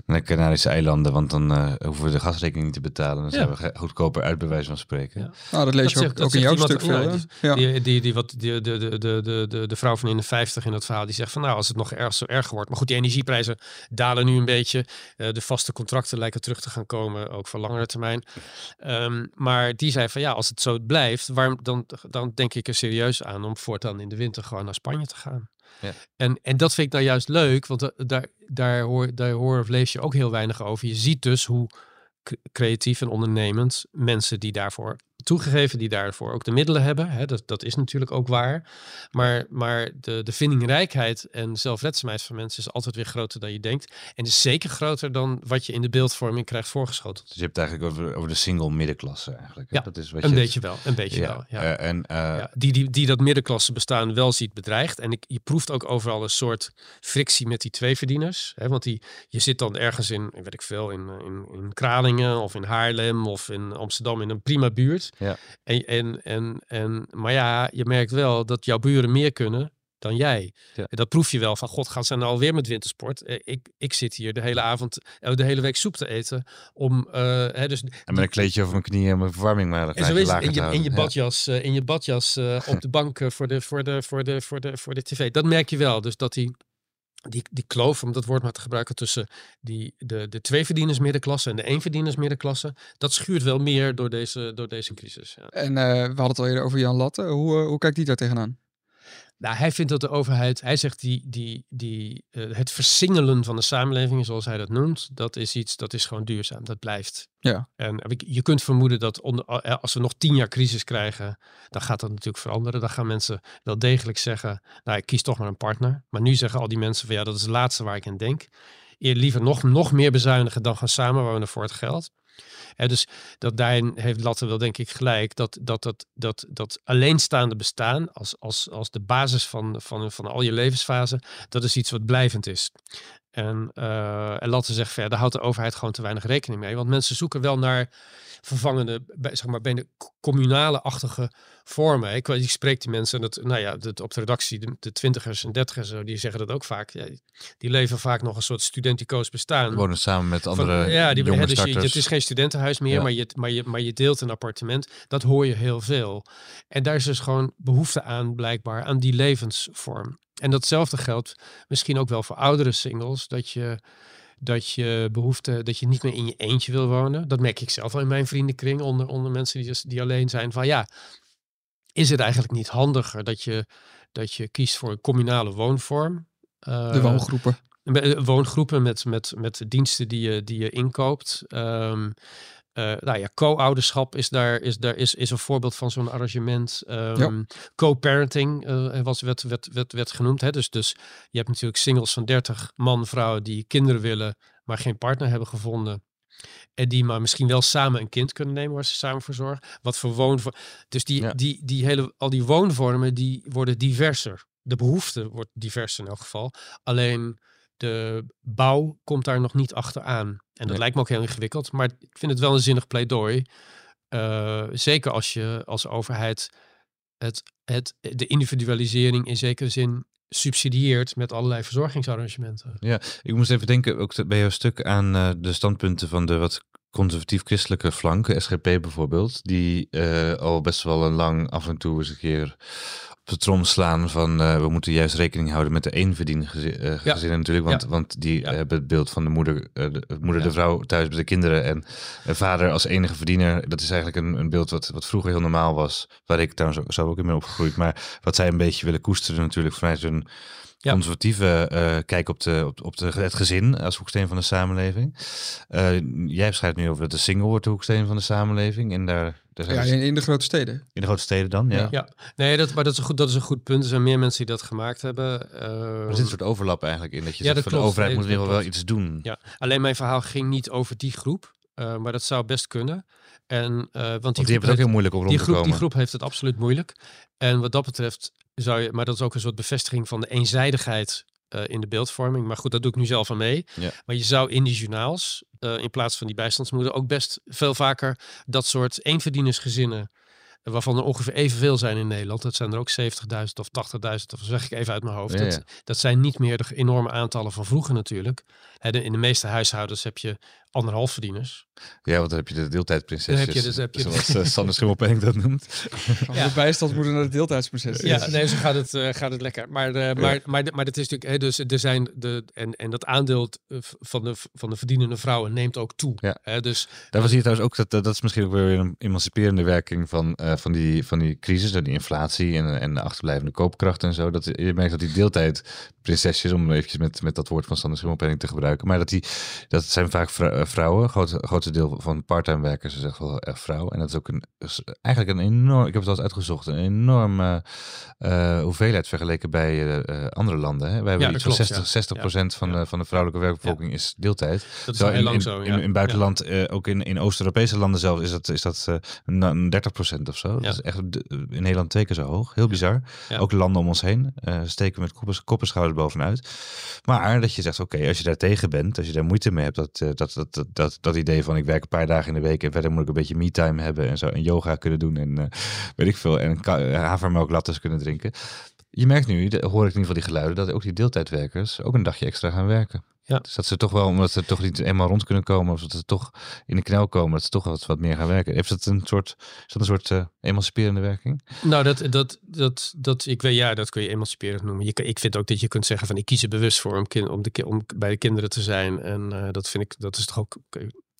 naar de Canarische eilanden, want dan hoeven we de gasrekening niet te betalen. Dan zijn we goedkoper uit, bij wijze van spreken. Ja. Nou, dat lees Dat je ook, zegt- dat ook in jouw iemand- stuk veel. ja. Die, die, die, wat, die, de, de, de, de, de, de vrouw van in de 50 in dat verhaal, die zegt van nou, als het nog erg zo erg wordt. Maar goed, die energieprijzen dalen nu een beetje. Eh, de vaste contracten lijken terug te gaan komen, ook voor langere termijn. Ehm, maar die zei van ja, als het zo blijft, waarom, dan, dan denk ik er serieus aan om voortaan in de winter gewoon naar Spanje te gaan. Ja. En, en dat vind ik nou juist leuk, want da- daar, daar, hoor, daar hoor of lees je ook heel weinig over. Je ziet dus hoe creatief en ondernemend mensen die daarvoor toegegeven, die daarvoor ook de middelen hebben. Hè, dat, dat is natuurlijk ook waar. Maar, maar de, de vindingrijkheid en zelfredzaamheid van mensen is altijd weer groter dan je denkt. En is zeker groter dan wat je in de beeldvorming krijgt voorgeschoteld. Dus je hebt het eigenlijk over, over de single middenklasse eigenlijk. hè? Ja, dat is wat Een je beetje wel, een beetje wel. Ja. Eh, en eh, Ja, die, die, die dat middenklasse bestaan wel ziet bedreigd. En ik, je proeft ook overal een soort frictie met die twee verdieners. Hè? Want die, je zit dan ergens in, weet ik veel, in, in, in Kralingen of in Haarlem of in Amsterdam in een prima buurt. Ja. En, en, en, en, maar ja, je merkt wel dat jouw buren meer kunnen dan jij. Ja. En dat proef je wel van, god, gaan ze nou alweer met wintersport? Eh, Ik, ik zit hier de hele avond, eh, de hele week soep te eten. Om, eh, hè, dus en met een kleedje over mijn knieën en mijn verwarming maar een en zo glaasje is het lager in je, in je. Ja. badjas, in je badjas op de bank voor, de, voor, de, voor, de, voor, de, voor de tv. Dat merk je wel. Dus dat die, die, die kloof, om dat woord maar te gebruiken, tussen die, de, de tweeverdieners middenklasse en de eenverdieners middenklasse, dat schuurt wel meer door deze, door deze crisis. Ja. En eh, we hadden het al eerder over Jan Latte. Hoe, eh, hoe kijkt die daar tegenaan? Nou, hij vindt dat de overheid, hij zegt die, die, die, eh, het versingelen van de samenleving, zoals hij dat noemt, dat is iets, dat is gewoon duurzaam. Dat blijft. Ja. En je kunt vermoeden dat onder, eh, als we nog tien jaar crisis krijgen, dan gaat dat natuurlijk veranderen. Dan gaan mensen wel degelijk zeggen, nou, ik kies toch maar een partner. Maar nu zeggen al die mensen van, ja, dat is het laatste waar ik aan denk. Eer liever nog, nog meer bezuinigen dan gaan samenwonen voor het geld. Hè, dus dat daarin heeft Latte wel denk ik gelijk dat dat, dat, dat, dat alleenstaande bestaan als, als, als de basis van, van, van al je levensfase, dat is iets wat blijvend is. En, eh en Latte zegt verder, houdt de overheid gewoon te weinig rekening mee. Want mensen zoeken wel naar vervangende, bij- zeg maar, bijna communale-achtige vormen. Ik, ik spreek die mensen, en dat, nou ja, dat op de redactie, de, de twintigers en dertigers, zo, die zeggen dat ook vaak. Ja, die leven vaak nog een soort studenticoos bestaan. Wonen samen met andere Van- ja, die, jonge dus je, het is geen studentenhuis meer, Ja. maar, je, maar, je, maar je deelt een appartement. Dat hoor je heel veel. En daar is dus gewoon behoefte aan, blijkbaar, aan die levensvorm. En datzelfde geldt misschien ook wel voor oudere singles, dat je, dat je behoefte, dat je niet meer in je eentje wil wonen. Dat merk ik zelf al in mijn vriendenkring, onder, onder mensen die, dus- die alleen zijn. Van ja, is het eigenlijk niet handiger dat je, dat je kiest voor een communale woonvorm? De Eh, woongroepen. Eh, woongroepen met, met, met diensten die je, die je inkoopt. Ehm, eh, nou ja, co-ouderschap is daar is, daar is, is een voorbeeld van zo'n arrangement. Ehm, Co-parenting eh, was, werd, werd, werd, werd genoemd. Hè? Dus, dus je hebt natuurlijk singles van 30 man, vrouwen die kinderen willen, maar geen partner hebben gevonden. En die maar misschien wel samen een kind kunnen nemen waar ze samen voor zorgen. Wat voor woonvorm. Dus die, Ja. die, die hele, al die woonvormen die worden diverser. De behoefte wordt diverser in elk geval. Alleen de bouw komt daar nog niet achteraan. En dat Nee. lijkt me ook heel ingewikkeld. Maar ik vind het wel een zinnig pleidooi. Eh, zeker als je als overheid het, het, de individualisering in zekere zin subsidieert met allerlei verzorgingsarrangementen. Ik moest even denken, ook bij jouw stuk aan eh, de standpunten van de wat conservatief-christelijke flank, SGP bijvoorbeeld, die eh, al best wel een lang af en toe eens een keer de trom slaan van eh, we moeten juist rekening houden met de eenverdiende eh, Ja. gezinnen natuurlijk, want, Ja. want die Ja. hebben het beeld van de moeder, eh, de, moeder de vrouw thuis bij de kinderen en een vader als enige verdiener. Dat is eigenlijk een, een beeld wat, wat vroeger heel normaal was, waar ik trouwens ook, zelf ook in ben opgegroeid, maar wat zij een beetje willen koesteren natuurlijk vanuit hun Ja. conservatieve eh, kijk op, de, op, op de, het gezin als hoeksteen van de samenleving. Eh, jij schrijft nu over dat de single wordt de hoeksteen van de samenleving. En daar, daar zijn Ja, dus- in, in de grote steden. in de grote steden dan. Ja. Ja. Ja, nee, dat, maar dat is, een goed, dat is een goed punt. Er zijn meer mensen die dat gemaakt hebben. Maar er zit een soort overlap eigenlijk in dat je Ja, zegt dat van de overheid Nee, moet in ieder dat geval wel iets doen. Ja, alleen mijn verhaal ging niet over die groep. eh, maar dat zou best kunnen. En, eh, want die, Want die hebben het ook heel moeilijk om rond die te groep, komen. die groep heeft het absoluut moeilijk. En wat dat betreft zou je, maar dat is ook een soort bevestiging van de eenzijdigheid eh, in de beeldvorming. Maar goed, dat doe ik nu zelf aan mee. Ja. Maar je zou in die journaals, eh, in plaats van die bijstandsmoeder, ook best veel vaker dat soort eenverdienersgezinnen, eh, waarvan er ongeveer evenveel zijn in Nederland. Dat zijn er ook 70.000 of 80.000, of zeg ik even uit mijn hoofd. Ja, Dat, zijn niet meer de enorme aantallen van vroeger natuurlijk. Hè, de- in de meeste huishoudens heb je anderhalf verdieners. Ja, want dan heb je de deeltijdprinsesjes. Dan heb je dus- heb je- zoals uh, Sander Schimmelpenning dat noemt. Van Ja. de bijstandsmoeder naar de deeltijdsproces. Ja, nee, zo gaat het, eh, gaat het lekker. Maar, eh, maar, maar, maar dat is natuurlijk, hè, dus er zijn de, en, en dat aandeel eh, van de, van de verdienende vrouwen neemt ook toe. Ja. Hè, dus Daar was hier trouwens ook, dat, dat is misschien ook weer een emanciperende werking van, eh, van, die, van die crisis, die inflatie en, en de achterblijvende koopkracht en zo. Dat, je merkt dat die deeltijdprinsesjes, om eventjes met, met dat woord van Sander Schimmelpenning te gebruiken, maar dat, die, dat zijn vaak vrou- eh, vrouwen. Groot, grootste deel van parttime werkers is echt wel echt vrouw. En dat is ook een, is eigenlijk een enorm, ik heb het al eens uitgezocht, een enorme eh, hoeveelheid vergeleken bij eh, andere landen. Hè. Wij hebben dat iets van klopt, 60, ja. 60 procent van, Ja. de, van de vrouwelijke werkbevolking is deeltijd. Dat is heel in, lang zo. in, ja. in buitenland, eh, ook in, in Oost-Europese landen zelf, is dat, is dat eh, een, een 30 procent of zo. Ja. Dat is echt in Nederland twee keer zo hoog. Heel bizar. Ja. Ook landen om ons heen eh, steken met koppen, kopperschouders bovenuit. Maar dat je zegt, oké, als je daar tegen bent, als je daar moeite mee hebt, dat, eh, dat, dat, dat, dat, dat idee van ik werk een paar dagen in de week en verder moet ik een beetje me-time hebben en zo en yoga kunnen doen en eh, weet ik veel en eh, havermelklattes kunnen drinken. Je merkt nu, hoor ik in ieder geval die geluiden, dat ook die deeltijdwerkers ook een dagje extra gaan werken. Ja. Dus dat ze toch wel, omdat ze toch niet eenmaal rond kunnen komen, of dat ze toch in de knel komen, dat ze toch wat, wat meer gaan werken. Heeft dat een soort, is dat een soort eh, emanciperende werking? Nou, dat, dat, dat, dat, ik weet, ja, dat kun je emanciperend noemen. Je, ik vind ook dat je kunt zeggen van ik kies er bewust voor om, kind, om, de, om bij de kinderen te zijn. En eh, dat vind ik, dat is toch ook,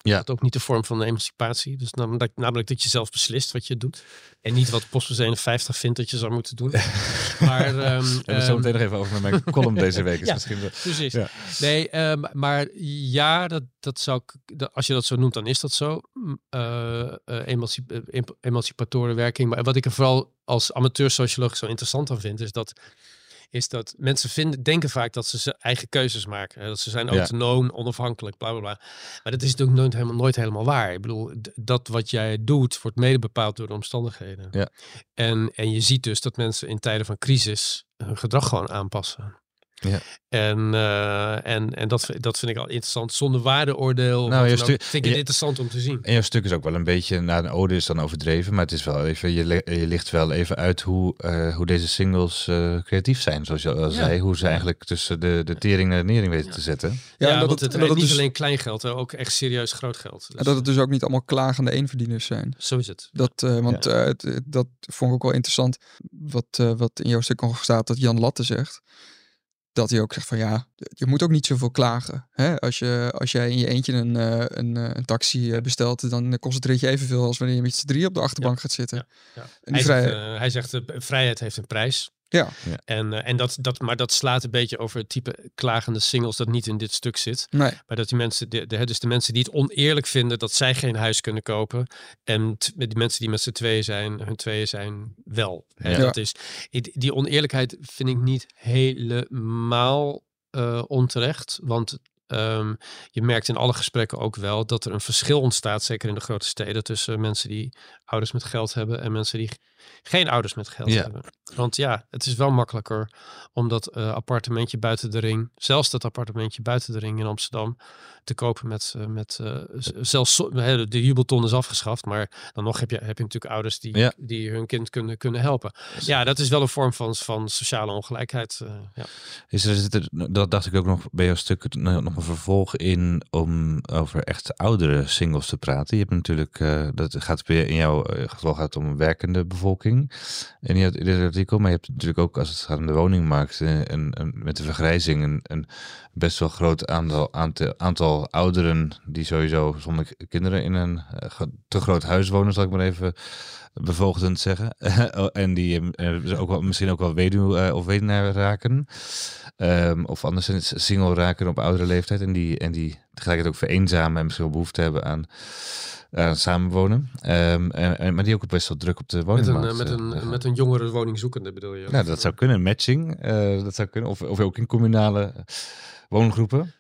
Ja. dat ook niet de vorm van emancipatie. Dus namelijk, namelijk dat je zelf beslist wat je doet. En niet wat Post 51 vindt dat je zou moeten doen. maar, ehm, We hebben het zo ehm, meteen nog even over met mijn column deze week. Is Ja. misschien wel- Precies. Ja. Nee, ehm, maar ja, dat, dat zou ik, dat- als je dat zo noemt, dan is dat zo. Mm, eh, eh, emancip- eh, em- emancipatorenwerking. Maar wat ik er vooral als amateur-socioloog zo interessant aan vind, is dat, is dat mensen vinden, denken vaak dat ze eigen keuzes maken. hè. Dat ze zijn Ja. autonoom, onafhankelijk, bla bla bla. Maar dat is natuurlijk nooit helemaal, nooit helemaal waar. Ik bedoel, dat wat jij doet, wordt mede bepaald door de omstandigheden. Ja. En, en je ziet dus dat mensen in tijden van crisis hun gedrag gewoon aanpassen. Ja. En, eh, en, en dat, vind- dat vind ik al interessant. Zonder waardeoordeel. Nou, je vind ik het je- interessant om te zien. En jouw stuk is ook wel een beetje, nou, een ode is dan overdreven, maar het is wel even, je, le- je licht wel even uit hoe, eh, hoe deze singles eh, creatief zijn, zoals je al Ja. zei. Hoe ze eigenlijk tussen de, de tering naar de nering weten Ja. te zetten. Ja, en dat want het, en dat niet dus, alleen klein geld, hè, ook echt serieus groot geld. Dus, en dat het dus ook niet allemaal klagende eenverdieners zijn. Zo is het. Dat, eh, want eh, het- dat vond ik ook wel interessant. Wat, eh, wat in jouw stuk nog staat, dat Jan Latte zegt. Dat hij ook zegt van ja, je moet ook niet zoveel klagen. Hè? Als, je, als jij in je eentje een, eh, een, eh, een taxi eh, bestelt, dan het ritje evenveel als wanneer je met z'n drie op de achterbank gaat zitten. Ja, Hij zegt, hij zegt, vrijheid heeft een prijs. Ja. Ja. En, eh, en dat, dat, maar dat slaat een beetje over het type klagende singles dat niet in dit stuk zit. nee, Maar dat die mensen, de, de, dus de mensen die het oneerlijk vinden dat zij geen huis kunnen kopen. En die mensen die met z'n tweeën zijn, hun tweeën zijn wel. En Ja. dat is, die die oneerlijkheid vind ik niet helemaal eh, onterecht. Want ehm, je merkt in alle gesprekken ook wel dat er een verschil ontstaat, zeker in de grote steden, tussen mensen die ouders met geld hebben en mensen die geen ouders met geld Ja. hebben. Want ja, het is wel makkelijker om dat eh, appartementje buiten de ring, zelfs dat appartementje buiten de ring in Amsterdam, te kopen met, eh, met eh, zelfs de jubelton is afgeschaft, maar dan nog heb je, heb je natuurlijk ouders die, Ja. die hun kind kunnen, kunnen helpen. Ja, dat is wel een vorm van, van sociale ongelijkheid. ja. Is er, zit er, dat dacht ik ook nog bij jouw stuk, nog een vervolg in om over echt oudere singles te praten. Je hebt natuurlijk, dat gaat weer in jouw eh, geval gaat om werkende bevolking in dit, in dit artikel. Maar je hebt natuurlijk ook, als het gaat om de woningmarkt, eh, een, met de vergrijzing, een, een best wel groot aantal, aantal, ouderen die sowieso zonder kinderen in een eh, te groot huis wonen, zal ik maar even bevoogdend zeggen. en die eh, ook wel, misschien ook wel weduw eh, of weduwnaar raken. Ehm, of anderszins single raken op oudere leeftijd. En die, en die tegelijkertijd ook vereenzamen en misschien behoefte hebben aan, aan samenwonen. Ehm, en, en- maar die ook best wel druk op de Met, woningmarkt. een, eh, met, eh, een, met een jongere woningzoekende bedoel je? Nou, dat zou kunnen. Matching. eh, dat zou kunnen. Of, of ook in communale woongroepen.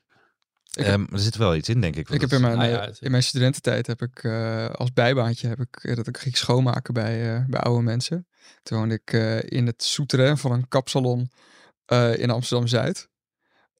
Heb- Ehm, er zit wel iets in, denk ik. ik heb in mijn, Ah, ja, in mijn studententijd heb ik eh, als bijbaantje heb ik, dat ik ging schoonmaken bij, eh, bij oude mensen. Toen woonde ik eh, in het souterrain van een kapsalon eh, in Amsterdam-Zuid.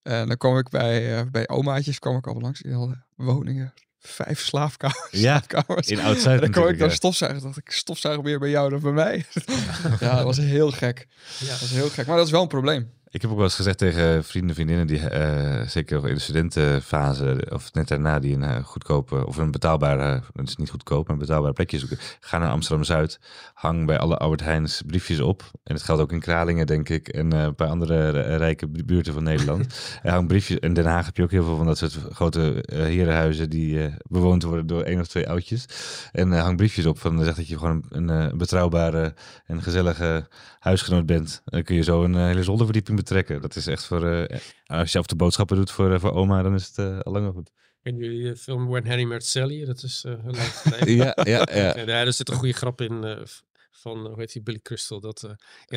En dan kwam ik bij, eh, bij omaatjes, kwam ik al langs. Die hadden woningen, vijf slaapkamers. Ja, slaapkamers. in En Oud-Zuid dan kwam ik dan ja. stofzuigen. dacht ik, stofzuigen meer bij jou dan bij mij. ja, dat was heel gek. Ja. Dat was heel gek. Maar dat is wel een probleem. Ik heb ook wel eens gezegd tegen vrienden, vriendinnen die eh, zeker in de studentenfase of net daarna die een eh, goedkope of een betaalbare, het is niet goedkoop, maar een betaalbare plekje zoeken. Ga naar Amsterdam Zuid, hang bij alle Albert Heijns briefjes op. En het geldt ook in Kralingen, denk ik, en eh, een paar andere rijke bu- buurten van Nederland. hang briefjes. In Den Haag heb je ook heel veel van dat soort grote herenhuizen die bewoond worden door één of twee oudjes. En hang briefjes op van zegt dat je gewoon een, een betrouwbare en gezellige huisgenoot bent. Dan kun je zo een hele zolderverdieping betrekken. Dat is echt voor, eh, als je zelf de boodschappen doet voor, eh, voor oma, dan is het eh, al lang wel goed. En jullie film When Harry Met Sally, dat is uh, leuk. ja, ja, ja. ja. Er zit een goede grap in van, hoe heet die, Billy Crystal, dat uh,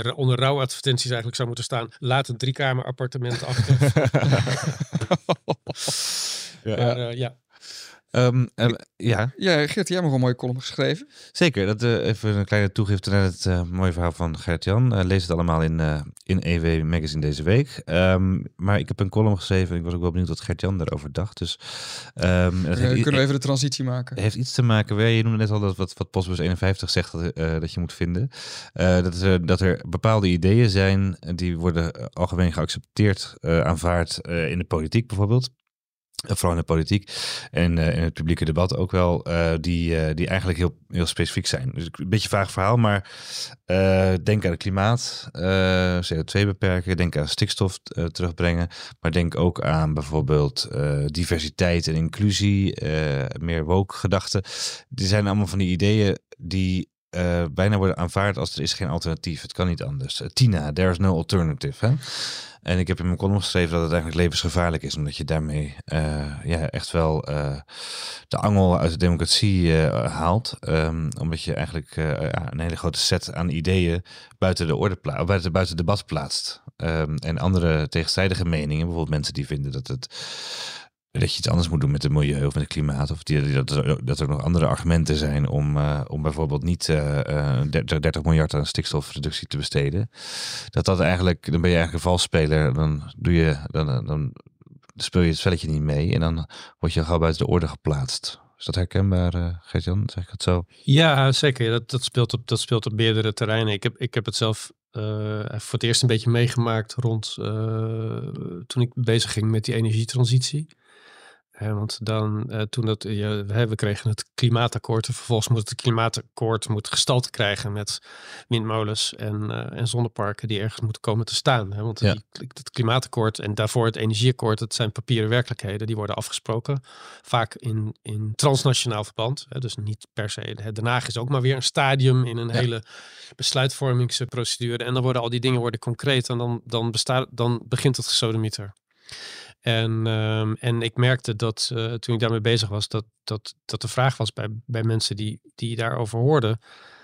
er onder rouwadvertenties eigenlijk zou moeten staan, laat een driekamer appartement achter. ja. Maar, ja. Um, um, ja. Ja, jij hebt nog een mooie column geschreven. Zeker. Dat, uh, even een kleine toegifte naar het uh, mooie verhaal van Gert-Jan. Uh, lees het allemaal in, in EW Magazine deze week. Um, maar ik heb een column geschreven. Ik was ook wel benieuwd wat Gert-Jan daarover dacht. Dus, dat kunnen we even de transitie maken? Het heeft iets te maken. Je noemde net al dat wat, wat Postbus 51 zegt dat, dat je moet vinden. dat, er, dat er bepaalde ideeën zijn die worden algemeen geaccepteerd, aanvaard in de politiek bijvoorbeeld vooral in de politiek en uh, in het publieke debat ook wel, uh, die, uh, die eigenlijk heel, heel specifiek zijn. Dus een beetje vaag verhaal, maar denk aan het klimaat, CO2 beperken, denk aan stikstof terugbrengen, maar denk ook aan bijvoorbeeld diversiteit en inclusie, meer woke gedachten. Die zijn allemaal van die ideeën die bijna worden aanvaard als er is geen alternatief. Het kan niet anders. Tina, there's no alternative. Hè? En ik heb in mijn column geschreven dat het eigenlijk levensgevaarlijk is, omdat je daarmee uh, ja, echt wel de angel uit de democratie haalt. Um, omdat je eigenlijk een hele grote set aan ideeën buiten de orde plaatst, buiten, buiten debat plaatst. Um, en andere tegenstrijdige meningen, bijvoorbeeld mensen die vinden dat het dat je iets anders moet doen met het milieu of met het klimaat. Of die, dat, er, dat er nog andere argumenten zijn om, uh, om bijvoorbeeld niet uh, uh, 30, 30, miljard aan stikstofreductie te besteden. Dat dat eigenlijk, dan ben je eigenlijk een valsspeler. Dan, doe je, dan, dan speel je het spelletje niet mee. En dan word je gauw buiten de orde geplaatst. Is dat herkenbaar, uh, Gert-Jan? Zeg ik het zo? Ja, zeker. Dat, dat, speelt op, dat speelt op meerdere terreinen. Ik heb, ik heb het zelf voor het eerst een beetje meegemaakt rond toen ik bezig ging met die energietransitie want dan, uh, toen dat, ja, we kregen het klimaatakkoord. En vervolgens moet het klimaatakkoord moet gestalte krijgen met windmolens en, uh, en zonneparken die ergens moeten komen te staan. Want ja. die, het klimaatakkoord en daarvoor het energieakkoord, dat zijn papieren werkelijkheden. Die worden afgesproken. Vaak in, in transnationaal verband. Dus niet per se. Den Haag is ook maar weer een stadium in een ja. hele besluitvormingsprocedure. En dan worden al die dingen worden concreet. En dan, dan, bestaat, dan begint het gesodemieter. En, um, en ik merkte dat uh, toen ik daarmee bezig was, dat, dat, dat de vraag was bij, bij mensen die, die daarover hoorden: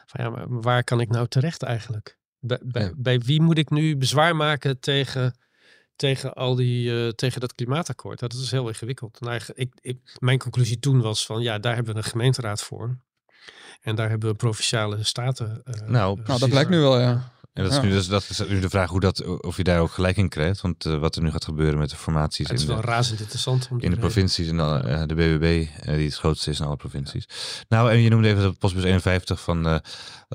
van ja, maar waar kan ik nou terecht eigenlijk? Bij, bij, ja. bij wie moet ik nu bezwaar maken tegen, tegen, al die, uh, tegen dat klimaatakkoord? Dat is heel ingewikkeld. Nou, ik, ik, mijn conclusie toen was van ja, daar hebben we een gemeenteraad voor. En daar hebben we provinciale staten. Uh, nou, nou, dat blijkt nu wel, ja. En dat is, nu, dus, dat is nu de vraag hoe dat, of je daar ook gelijk in krijgt. Want uh, wat er nu gaat gebeuren met de formaties. Het is wel de, razend interessant. in de provincies en uh, de BBB, uh, die het grootste is in alle provincies. Nou, en je noemde even de postbus 51 van dat,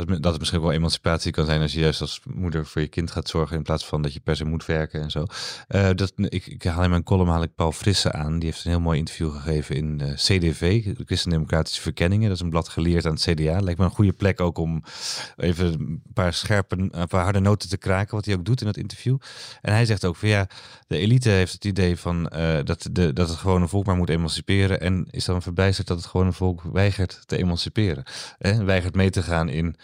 dat het misschien wel emancipatie kan zijn als je juist als moeder voor je kind gaat zorgen in plaats van dat je per se moet werken en zo. dat, ik, ik haal in mijn column haal ik Paul Frisse aan. Die heeft een heel mooi interview gegeven in CDV, de Christen-Democratische Verkenningen. Dat is een blad geleerd aan het CDA. Lijkt me een goede plek ook om even een paar scherpe een paar harde noten te kraken, wat hij ook doet in dat interview. En hij zegt ook van ja, de elite heeft het idee van uh, dat, de, dat het gewone volk maar moet emanciperen. En is dan verbijsterd dat het gewone volk weigert te emanciperen. En weigert mee te gaan in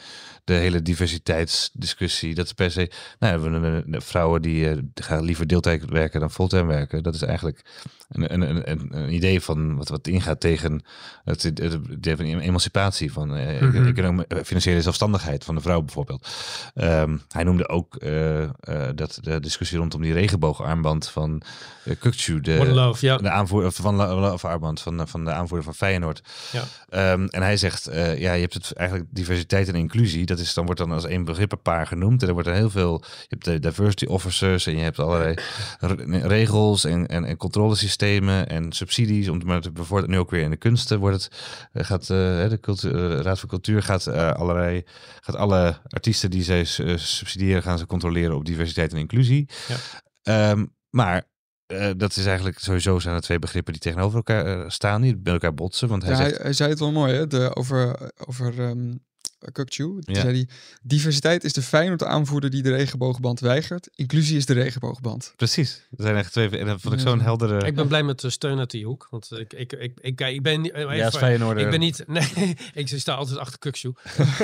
de hele diversiteitsdiscussie. Dat is per se, nou, we, de vrouwen die uh, gaan liever deeltijd werken dan fulltime werken. Dat is eigenlijk een, een, een, een idee van wat, wat ingaat tegen het, het, het idee van emancipatie, van uh, mm -hmm. financiële zelfstandigheid van de vrouw bijvoorbeeld. Um, hij noemde ook uh, uh, dat de discussie rondom die regenboogarmband van uh, Kukcu, de, love, de aanvoerder van armband van, van de aanvoerder van Feyenoord. Ja. Um, en hij zegt, ja, je hebt het eigenlijk diversiteit en inclusie. Dat is dan wordt dan als één begrip een paar genoemd. En er wordt er heel veel. Je hebt de diversity officers en je hebt allerlei regels en, en, en controlesystemen en subsidies. Om maar te bevorderen. Nu ook weer in de kunsten wordt het. Gaat de cultuur, Raad voor Cultuur gaat allerlei. Gaat alle artiesten die zij subsidiëren, gaan ze controleren op diversiteit en inclusie. Ja. Um, maar uh, dat is eigenlijk sowieso zijn er twee begrippen die tegenover elkaar uh, staan, die met elkaar botsen. Want hij, ja, zegt... hij, hij, zei het wel mooi, hè? De, over, over um, Kukcu. Toen Ja. zei hij, diversiteit is de Feyenoord aanvoerder die de regenboogband weigert. Inclusie is de regenboogband. Precies. Er zijn echt twee. En dat vond ik zo'n heldere. Ik ben blij met de steun uit die hoek. Want ik, ik, ik, ik, ik ben niet... eh, ja, ik ben niet... Nee, ik sta altijd achter Kukshoe.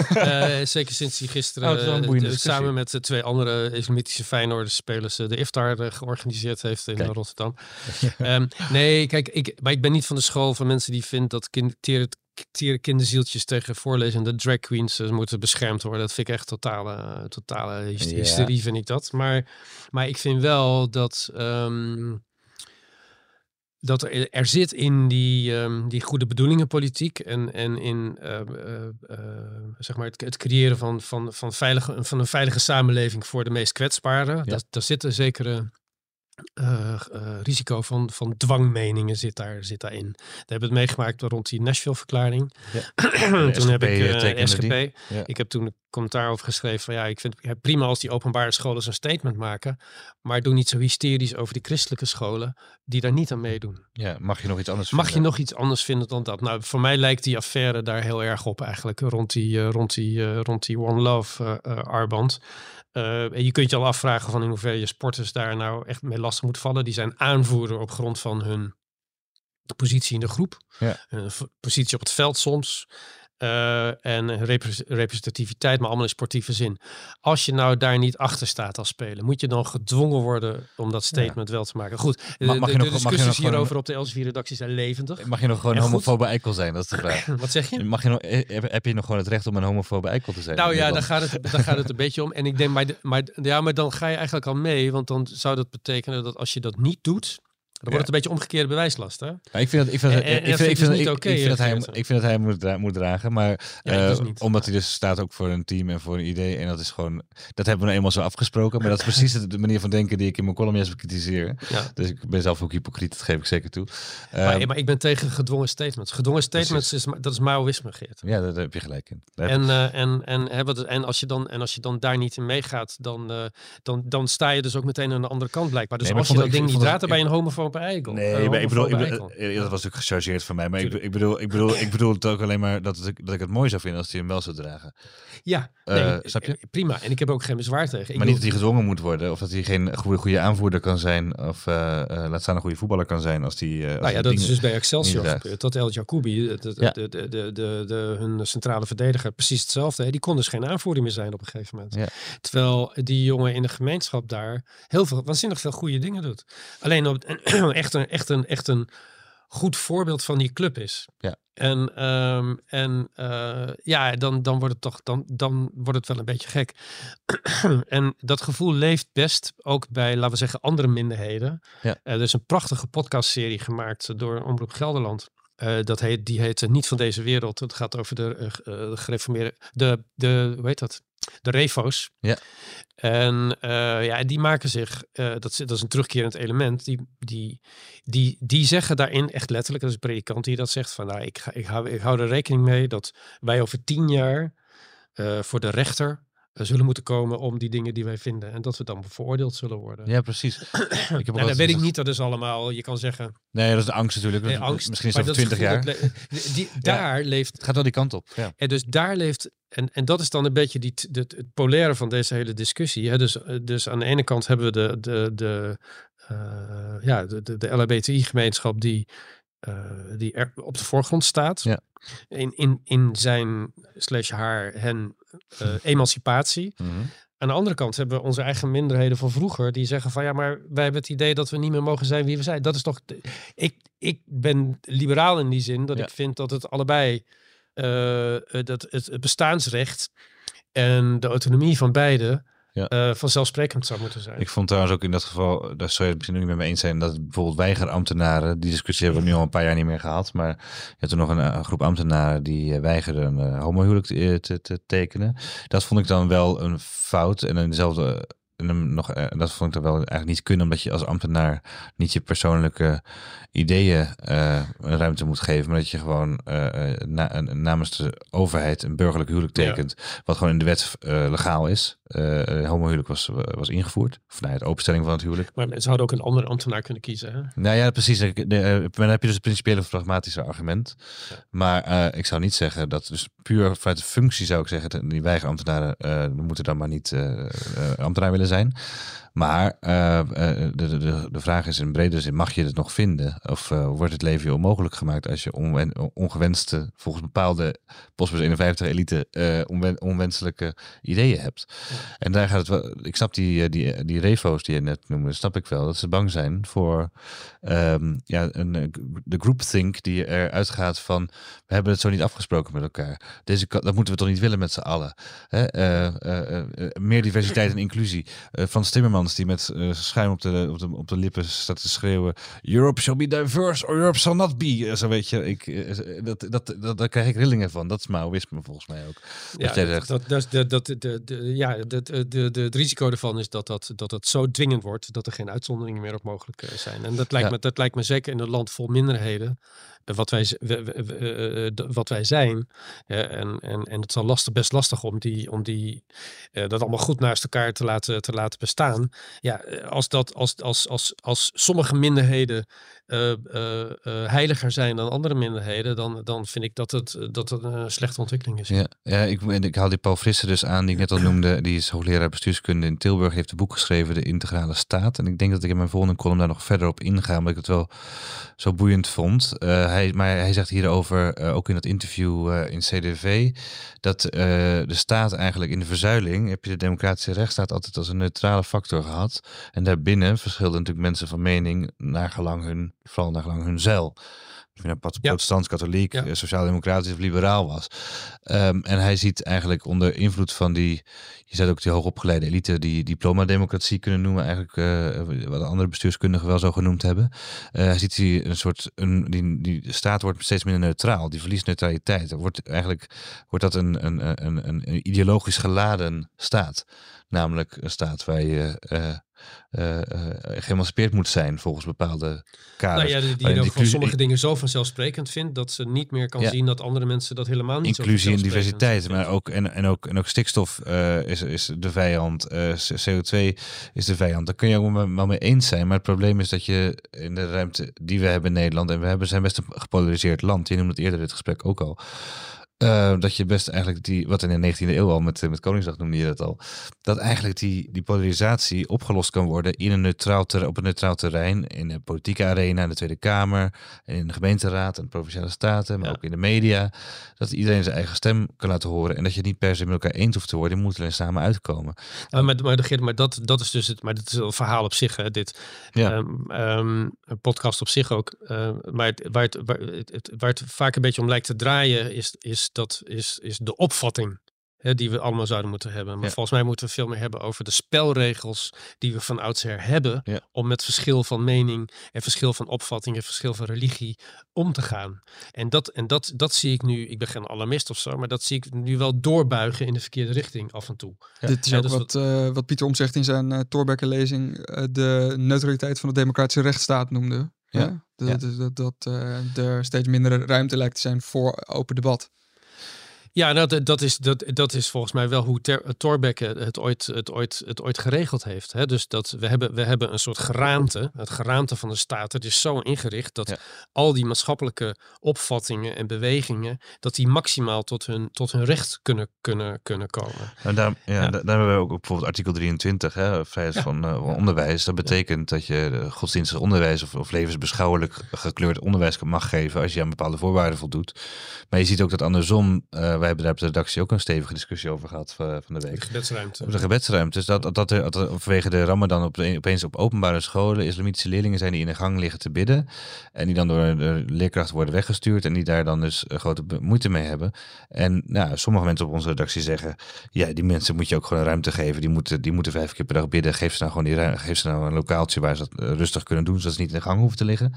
Eh, zeker sinds hij gisteren Oh, eh, samen met de twee andere islamitische Feyenoorders spelers eh, de iftar eh, georganiseerd heeft in Kijk. Rotterdam. Ehm, nee, kijk, ik, maar ik ben niet van de school van mensen die vindt dat kind, tere kinderzieltjes tegen voorlezende drag queens eh, moeten beschermd worden. Dat vind ik echt totale, totale hys- Ja. hysterie, vind ik dat. Maar, maar ik vind wel dat... ehm, dat er, er zit in die, ehm, die goede bedoelingenpolitiek en, en in ehm, eh, eh, zeg maar het, het creëren van, van, van, veilige, van een veilige samenleving voor de meest kwetsbaren. Daar, daar zit een zekere eh, eh, risico van, van dwangmeningen zit, daar, zit daarin. We hebben het meegemaakt rond die Nashville-verklaring. De toen heb ik eh, eh, SGP. Ja. Ik heb toen een commentaar over geschreven van ja, ik vind het prima als die openbare scholen zo'n statement maken, maar doe niet zo hysterisch over die christelijke scholen die daar niet aan meedoen. Ja, mag je nog iets anders Mag je nog iets anders vinden dan dat? Nou, voor mij lijkt die affaire daar heel erg op eigenlijk, rond die, eh, rond die, eh, rond die One Love eh, eh, en je kunt je al afvragen van in hoeverre je sporters daar nou echt mee lastig moet vallen. Die zijn aanvoerder op grond van hun positie in de groep. Ja. Hun positie op het veld soms. Eh, en repres- representativiteit, maar allemaal in sportieve zin. Als je nou daar niet achter staat als speler, moet je dan gedwongen worden om dat statement wel te maken. Goed, de, mag je de- nog- de discussies hierover op de Elsevier-redactie zijn levendig. Mag je nog gewoon En een homofobe eikel zijn? Dat is de vraag. Wat zeg je? Mag je nog, eh, heb, heb je nog gewoon het recht om een homofobe eikel te zijn? Nou ja, daar gaat, het, daar gaat het een beetje om. En ik denk, maar, maar, ja, maar dan ga je eigenlijk al mee. Want dan zou dat betekenen dat als je dat niet doet, dan wordt het een beetje omgekeerde bewijslast. Hè? Maar ik vind dat, ik vind, En- dat- en- ik en vind, dat ik vind ik vind, dus ik, ik vind dat hij, ik vind dat hij moet, dra- moet dragen, maar Ja, eh, omdat hij dus staat ook voor een team en voor een idee en dat is gewoon, dat hebben we nou eenmaal zo afgesproken, maar dat is precies de, de manier van denken die ik in mijn column juist bekritiseer. Ja. Dus ik ben zelf ook hypocriet, dat geef ik zeker toe. Maar, Ehm, maar ik ben tegen gedwongen statements. Gedwongen statements, is, dat is Maoïsme, Geert. ja, daar, daar heb je gelijk in. Daar En, eh, en, en, wat- en, als je dan, en als je dan daar niet in meegaat, dan, eh, dan, dan sta je dus ook meteen aan de andere kant blijkbaar. Dus Nee, als je dat ding niet draait, dan ben je een eikel. Nee, maar ik bedoel, ik bedoel- eikel. eh, dat was natuurlijk gechargeerd van mij, maar ik, ik, bedoel, ik, bedoel, ik bedoel het ook alleen maar dat, ik, dat ik het mooi zou vinden als hij hem wel zou dragen. Ja, Eh, nee, snap je? eh, prima. En ik heb ook geen bezwaar tegen. Ik maar niet dat hij gedwongen moet worden, of dat hij geen goede, goede aanvoerder kan zijn, of eh, eh, laat staan een goede voetballer kan zijn als die. eh, Nou ja, die dat is dus bij Excelsior gebeurd. Dat El Jacoubi, de, de, Ja. de, de, de, de, de- hun centrale verdediger, precies hetzelfde. hè. Die kon dus geen aanvoerder meer zijn op een gegeven moment. Ja. Terwijl die jongen in de gemeenschap daar heel veel, waanzinnig veel goede dingen doet. Alleen op, echt, een, echt, een, echt een goed voorbeeld van die club is. Ja. En, ehm, en eh, ja, dan, dan wordt het toch dan, dan wordt het wel een beetje gek. en dat gevoel leeft best ook bij, laten we zeggen, andere minderheden. Ja. Eh, er is een prachtige podcastserie gemaakt door Omroep Gelderland. Eh, dat heet, die heet eh, Niet van deze wereld. Het gaat over de, eh, de gereformeerde, de, de, hoe heet dat? De refo's. Ja. En ja, die maken zich, dat, is- dat is een terugkerend element, die, die, die, die zeggen daarin echt letterlijk, dat is een predikant die dat zegt, van nou, ik, ga, ik, hou, ik hou er rekening mee dat wij over tien jaar voor de rechter zullen moeten komen om die dingen die wij vinden. En dat we dan veroordeeld zullen worden. Ja, precies. ik heb altijd dat weet ik niet, dat is allemaal, je kan zeggen, Nee, dat is de angst natuurlijk. nee, Dat- angst. Misschien is dat 20 jaar. die, daar leeft Het gaat wel die kant op. Ja. en dus daar leeft, en, en dat is dan een beetje die, de, het polaire van deze hele discussie. Hè? Dus, eh, dus aan de ene kant hebben we de, de, de, eh, ja, de, de, de LHBTI-gemeenschap die, eh, die er op de voorgrond staat. Ja. In, in, in zijn, slash haar, hen eh, emancipatie. Mhm. Aan de andere kant hebben we onze eigen minderheden van vroeger die zeggen van ja, maar wij hebben het idee dat we niet meer mogen zijn wie we zijn. Dat is toch. Ik, ik ben liberaal in die zin dat Ja. ik vind dat het allebei eh, eh, dat het, het bestaansrecht en de autonomie van beide Ja. eh, vanzelfsprekend zou moeten zijn. Ik vond trouwens ook in dat geval, daar zou je het misschien ook niet met me eens zijn, dat bijvoorbeeld weigerambtenaren, die discussie hebben we nu al een paar jaar niet meer gehad, maar je had er nog een, een groep ambtenaren die eh, weigerden een eh, homohuwelijk te, te, te tekenen. Dat vond ik dan wel een fout en in dezelfde hem nog, eh, dat vond ik er wel eigenlijk niet kunnen, omdat je als ambtenaar niet je persoonlijke ideeën uh, ruimte moet geven, maar dat je gewoon uh, na, namens de overheid een burgerlijk huwelijk tekent, wat gewoon in de wet legaal is. Homohuwelijk was, was ingevoerd, vanuit nou openstelling van het huwelijk. Maar mensen hadden ook een andere ambtenaar kunnen kiezen. Hè? Nou ja, precies. dan heb je dus het principiële pragmatische argument. Maar ik zou niet zeggen dat, dus puur vanuit de functie zou ik zeggen, die weigerambtenaren moeten dan maar niet ambtenaar willen zijn. Maar uh, de, de, de, vraag is in brede zin, mag je het nog vinden? Of uh, wordt het leven je onmogelijk gemaakt als je onwen, ongewenste, volgens bepaalde Postbus 51 elite, uh, onwen, onwenselijke ideeën hebt? En daar gaat het wel, ik snap die, die, die refo's die je net noemde, snap ik wel, dat ze bang zijn voor um, ja, een, de groupthink die eruit gaat van, we hebben het zo niet afgesproken met elkaar. Deze, dat moeten we toch niet willen met z'n allen. Hè? meer diversiteit en inclusie. Frans Timmermans die met uh, schuim op de, op, de, op de lippen staat te schreeuwen: Europe shall be diverse or Europe shall not be. Zo weet je, ik, uh, dat, dat, dat, daar krijg ik rillingen van. Dat is Maoïsme volgens mij ook. Ja, dat, dat, dat, dat, dat, de, de, ja de, de, de, de, het risico ervan is dat dat, dat het zo dwingend wordt dat er geen uitzonderingen meer op mogelijk zijn. En dat lijkt, ja. me, dat lijkt me zeker in een land vol minderheden wat wij, wat wij zijn. en, en, en het is al lastig, best lastig om, die, om die, dat allemaal goed naast elkaar te laten, te laten bestaan. Ja, als, dat, als, als, als, als sommige minderheden uh, uh, heiliger zijn dan andere minderheden, dan, dan vind ik dat het, dat het een slechte ontwikkeling is. Ja, ja ik, ik haal die Paul Frisse dus aan, die ik net al noemde. Die is hoogleraar bestuurskunde in Tilburg, heeft een boek geschreven, De Integrale Staat. En ik denk dat ik in mijn volgende column daar nog verder op inga, omdat ik het wel zo boeiend vond. hij, maar hij zegt hierover, ook in dat interview in CDV, dat de staat eigenlijk in de verzuiling, heb je de democratische rechtsstaat altijd als een neutrale factor gehad. En daarbinnen verschilden natuurlijk mensen van mening naar gelang hun vooral naar lang hun zeil. Of je nou protestants, katholiek, ja. Eh, sociaal-democratisch of liberaal was. Um, en hij ziet eigenlijk onder invloed van die, je zou ook die hoogopgeleide elite, die diploma-democratie kunnen noemen, eigenlijk uh, wat andere bestuurskundigen wel zo genoemd hebben. Uh, hij ziet die een soort, een, die, die staat wordt steeds minder neutraal, die verliest neutraliteit. Er wordt eigenlijk, wordt dat een, een, een, een ideologisch geladen staat. Namelijk een staat waar je uh, uh, geëmancipeerd moet zijn volgens bepaalde kaders. Nou ja, die, die sommige dingen zo vanzelfsprekend vindt dat ze niet meer kan zien dat andere mensen dat helemaal niet Inclusie en diversiteit, maar ook en, en ook en ook stikstof uh, is, is de vijand, CO2 is de vijand. Daar kun je ook wel mee eens zijn, maar het probleem is dat je in de ruimte die we hebben in Nederland en we hebben zijn best een gepolariseerd land. Je noemde het eerder dit gesprek ook al. Uh, dat je best eigenlijk die, wat in de 19e eeuw al met, met Koningsdag noemde je dat al, dat eigenlijk die, die polarisatie opgelost kan worden in een neutraal ter, op een neutraal terrein, in de politieke arena, in de Tweede Kamer, en in de gemeenteraad en de provinciale staten, maar ook in de media. Dat iedereen zijn eigen stem kan laten horen en dat je niet per se met elkaar eens hoeft te worden, je moet alleen samen uitkomen. Uh, maar, maar, maar dat, dat is dus het, maar dat is een verhaal op zich, hè, dit. Ja. Um, um, een podcast op zich ook. Uh, maar het, waar, het, waar, het, waar het vaak een beetje om lijkt te draaien, is, is dat is, is de opvatting hè, die we allemaal zouden moeten hebben. Maar volgens mij moeten we veel meer hebben over de spelregels die we van oudsher hebben. Om met verschil van mening en verschil van opvatting en verschil van religie om te gaan. En dat, en dat, dat zie ik nu, ik ben geen alarmist of zo, maar dat zie ik nu wel doorbuigen in de verkeerde richting af en toe. Dit is ook dus wat, uh, wat Pieter Omzegt in zijn uh, Thorbecke-lezing uh, de neutraliteit van de democratische rechtsstaat noemde. Ja, dat, dat, dat, dat er steeds minder ruimte lijkt te zijn voor open debat. Ja, nou, dat, is, dat, dat is volgens mij wel hoe Ter, Thorbecke het ooit, het, ooit, het ooit geregeld heeft. Hè? Dus dat we hebben, we hebben een soort geraamte. Het geraamte van de staat. Het is zo ingericht dat al die maatschappelijke opvattingen en bewegingen, dat die maximaal tot hun, tot hun recht kunnen, kunnen, kunnen komen. En daar, ja, daar hebben we ook bijvoorbeeld artikel 23, hè, vrijheid van uh, onderwijs. Dat betekent dat je godsdienstig onderwijs of, of levensbeschouwelijk gekleurd onderwijs mag geven als je aan bepaalde voorwaarden voldoet. Maar je ziet ook dat andersom. Uh, wij hebben daar op de redactie ook een stevige discussie over gehad uh, van de week. De gebedsruimte. de gebedsruimte. Dus dat, dat, dat, er, dat vanwege de ramadan op de, opeens op openbare scholen islamitische leerlingen zijn die in de gang liggen te bidden. En die dan door de leerkrachten worden weggestuurd en die daar dan dus grote moeite mee hebben. En nou, sommige mensen op onze redactie zeggen, ja, die mensen moet je ook gewoon ruimte geven. Die moeten, die moeten vijf keer per dag bidden. Geef ze nou gewoon die, geef ze nou een lokaaltje waar ze dat rustig kunnen doen, zodat ze niet in de gang hoeven te liggen.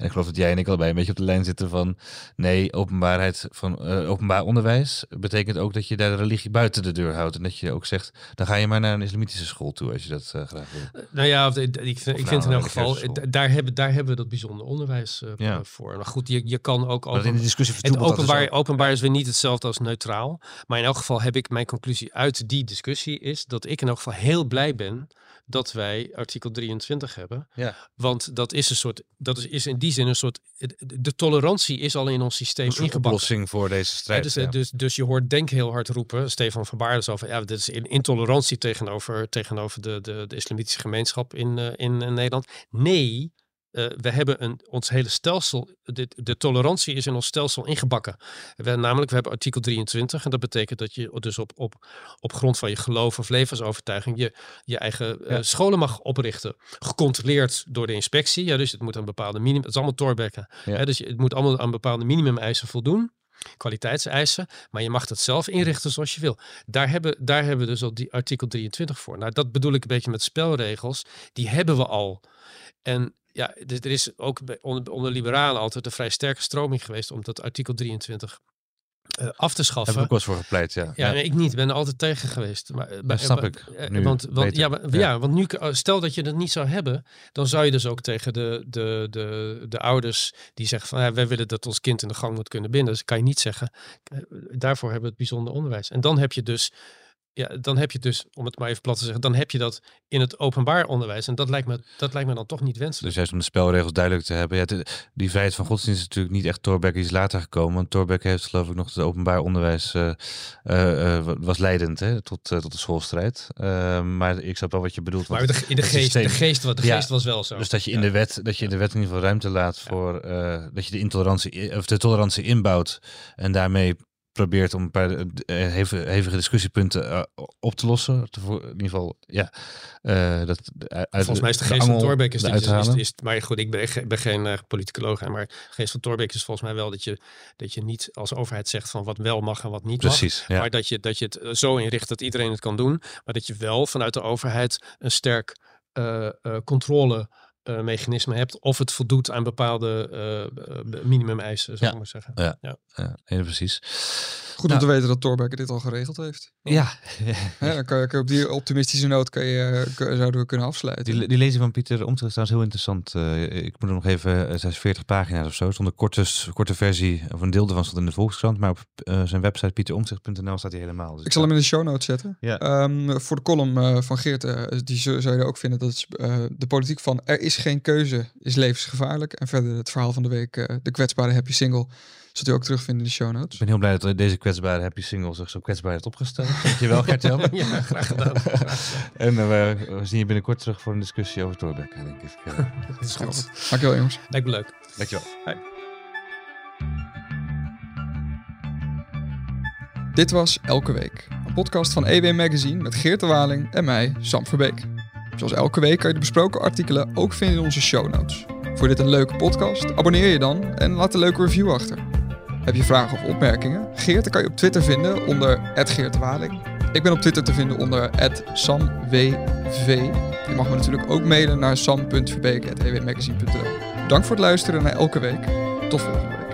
En ik geloof dat jij en ik allebei een beetje op de lijn zitten van nee, openbaarheid van uh, openbaar onderwijs betekent ook dat je daar de religie buiten de deur houdt. En dat je ook zegt, dan ga je maar naar een islamitische school toe als je dat uh, graag wil. Nou ja, ik, ik, vind, ik vind in elk geval, daar hebben, daar hebben we dat bijzonder onderwijs uh, ja. voor. Maar goed, je, je kan ook... Open, in de discussie het openbaar, openbaar is weer niet hetzelfde als neutraal. Maar in elk geval heb ik mijn conclusie uit die discussie is dat ik in elk geval heel blij ben dat wij artikel 23 hebben. Ja. Want dat is een soort, dat is, is in die zin een soort, de tolerantie is al in ons systeem ingebakken. oplossing voor deze strijd. dus, dus, dus je hoort Denk heel hard roepen, Stefan van Baarden, over, ja, dit is intolerantie tegenover, tegenover de, de, de islamitische gemeenschap in, uh, in Nederland. Nee, uh, we hebben een, ons hele stelsel, de, de, tolerantie is in ons stelsel ingebakken. We, namelijk, we hebben artikel 23 en dat betekent dat je dus op, op, op grond van je geloof of levensovertuiging je, je eigen uh, scholen mag oprichten. Gecontroleerd door de inspectie. Ja, dus het moet aan bepaalde minimum, het is allemaal toorbekken. Ja. dus het moet allemaal aan bepaalde minimumeisen voldoen kwaliteitseisen, maar je mag het zelf inrichten zoals je wil. Daar hebben, daar hebben we dus al die artikel 23 voor. Nou, dat bedoel ik een beetje met spelregels. Die hebben we al. En ja, dus er is ook onder, onder liberalen altijd een vrij sterke stroming geweest om dat artikel 23 uh, eh, af te schaffen. Heb ik ook wel eens voor gepleit, ja. Ja, Nee, ik niet. ben er altijd tegen geweest. Maar, dat snap ik. Nu want, want, ja, maar, ja. want nu, stel dat je dat niet zou hebben, dan zou je dus ook tegen de, de, de, de ouders die zeggen van, ja, wij willen dat ons kind in de gang moet kunnen binden. Dus kan je niet zeggen, eh, daarvoor hebben we het bijzonder onderwijs. En dan heb je dus ja, dan heb je dus, om het maar even plat te zeggen, dan heb je dat in het openbaar onderwijs. En dat lijkt me, dat lijkt me dan toch niet wenselijk. Dus juist om de spelregels duidelijk te hebben. Ja, die vrijheid van godsdienst is natuurlijk niet echt Torbeck is later gekomen. Want Torbeck heeft geloof ik nog het openbaar onderwijs uh, uh, was leidend hè, tot, tot de schoolstrijd. maar ik snap wel wat je bedoelt. Maar de, in de geest, de geest, de geest was wel zo. Dus dat je in de wet, dat je in de wet in ieder geval ruimte laat voor dat je de intolerantie of de tolerantie inbouwt en daarmee probeert om een paar uh, hevige, discussiepunten uh, op te lossen. In ieder geval, ja. Uh, dat, uit, Volgens mij is de geest van Torbeck is, is, is, is, maar goed, ik ben, ben geen uh, politicoloog, maar de geest van Torbeck is volgens mij wel dat je, dat je niet als overheid zegt van wat wel mag en wat niet Precies, mag. Ja. Maar dat je, dat je het zo inricht dat iedereen het kan doen. Maar dat je wel vanuit de overheid een sterk controle uh, mechanisme hebt of het voldoet aan bepaalde uh, minimumeisen, zou ja. ik maar zeggen. Ja, ja. ja precies. Goed om nou. te weten dat Torbeck dit al geregeld heeft. Ja. ja dan kan je op die optimistische noot kan je, zouden we kunnen afsluiten. Die, die lezing van Pieter Omtzigt is trouwens heel interessant. Uh, ik moet er nog even, uh, 40 pagina's of zo. Stond een korte, korte versie, of een deel ervan stond in de Volkskrant. Maar op uh, zijn website pieteromtzigt.nl staat hij helemaal. Dus ik zal hem in de show notes zetten. Ja. Um, voor de column van Geert, die zou je ook vinden. Dat is de politiek van er is geen keuze, is levensgevaarlijk. En verder het verhaal van de week, de kwetsbare happy single. Zult u ook terugvinden in de show notes. Ik ben heel blij dat deze kwetsbare happy single zich zo kwetsbaar heeft opgesteld. Dankjewel, Gertel. ja, graag gedaan. en uh, we, zien je binnenkort terug voor een discussie over Torbeck, denk ik. Uh, dat is goed. Dankjewel, jongens. Lijkt me leuk. Dankjewel. Hi. Dit was Elke Week, een podcast van EW Magazine met Geert de Waling en mij, Sam Verbeek. Zoals elke week kan je de besproken artikelen ook vinden in onze show notes. Voor dit een leuke podcast? Abonneer je dan en laat een leuke review achter. Heb je vragen of opmerkingen? Geert kan je op Twitter vinden onder Geert Waling. Ik ben op Twitter te vinden onder SamWV. Je mag me natuurlijk ook mailen naar sam.verbeek.ewmagazine.nl Dank voor het luisteren naar elke week. Tot volgende week.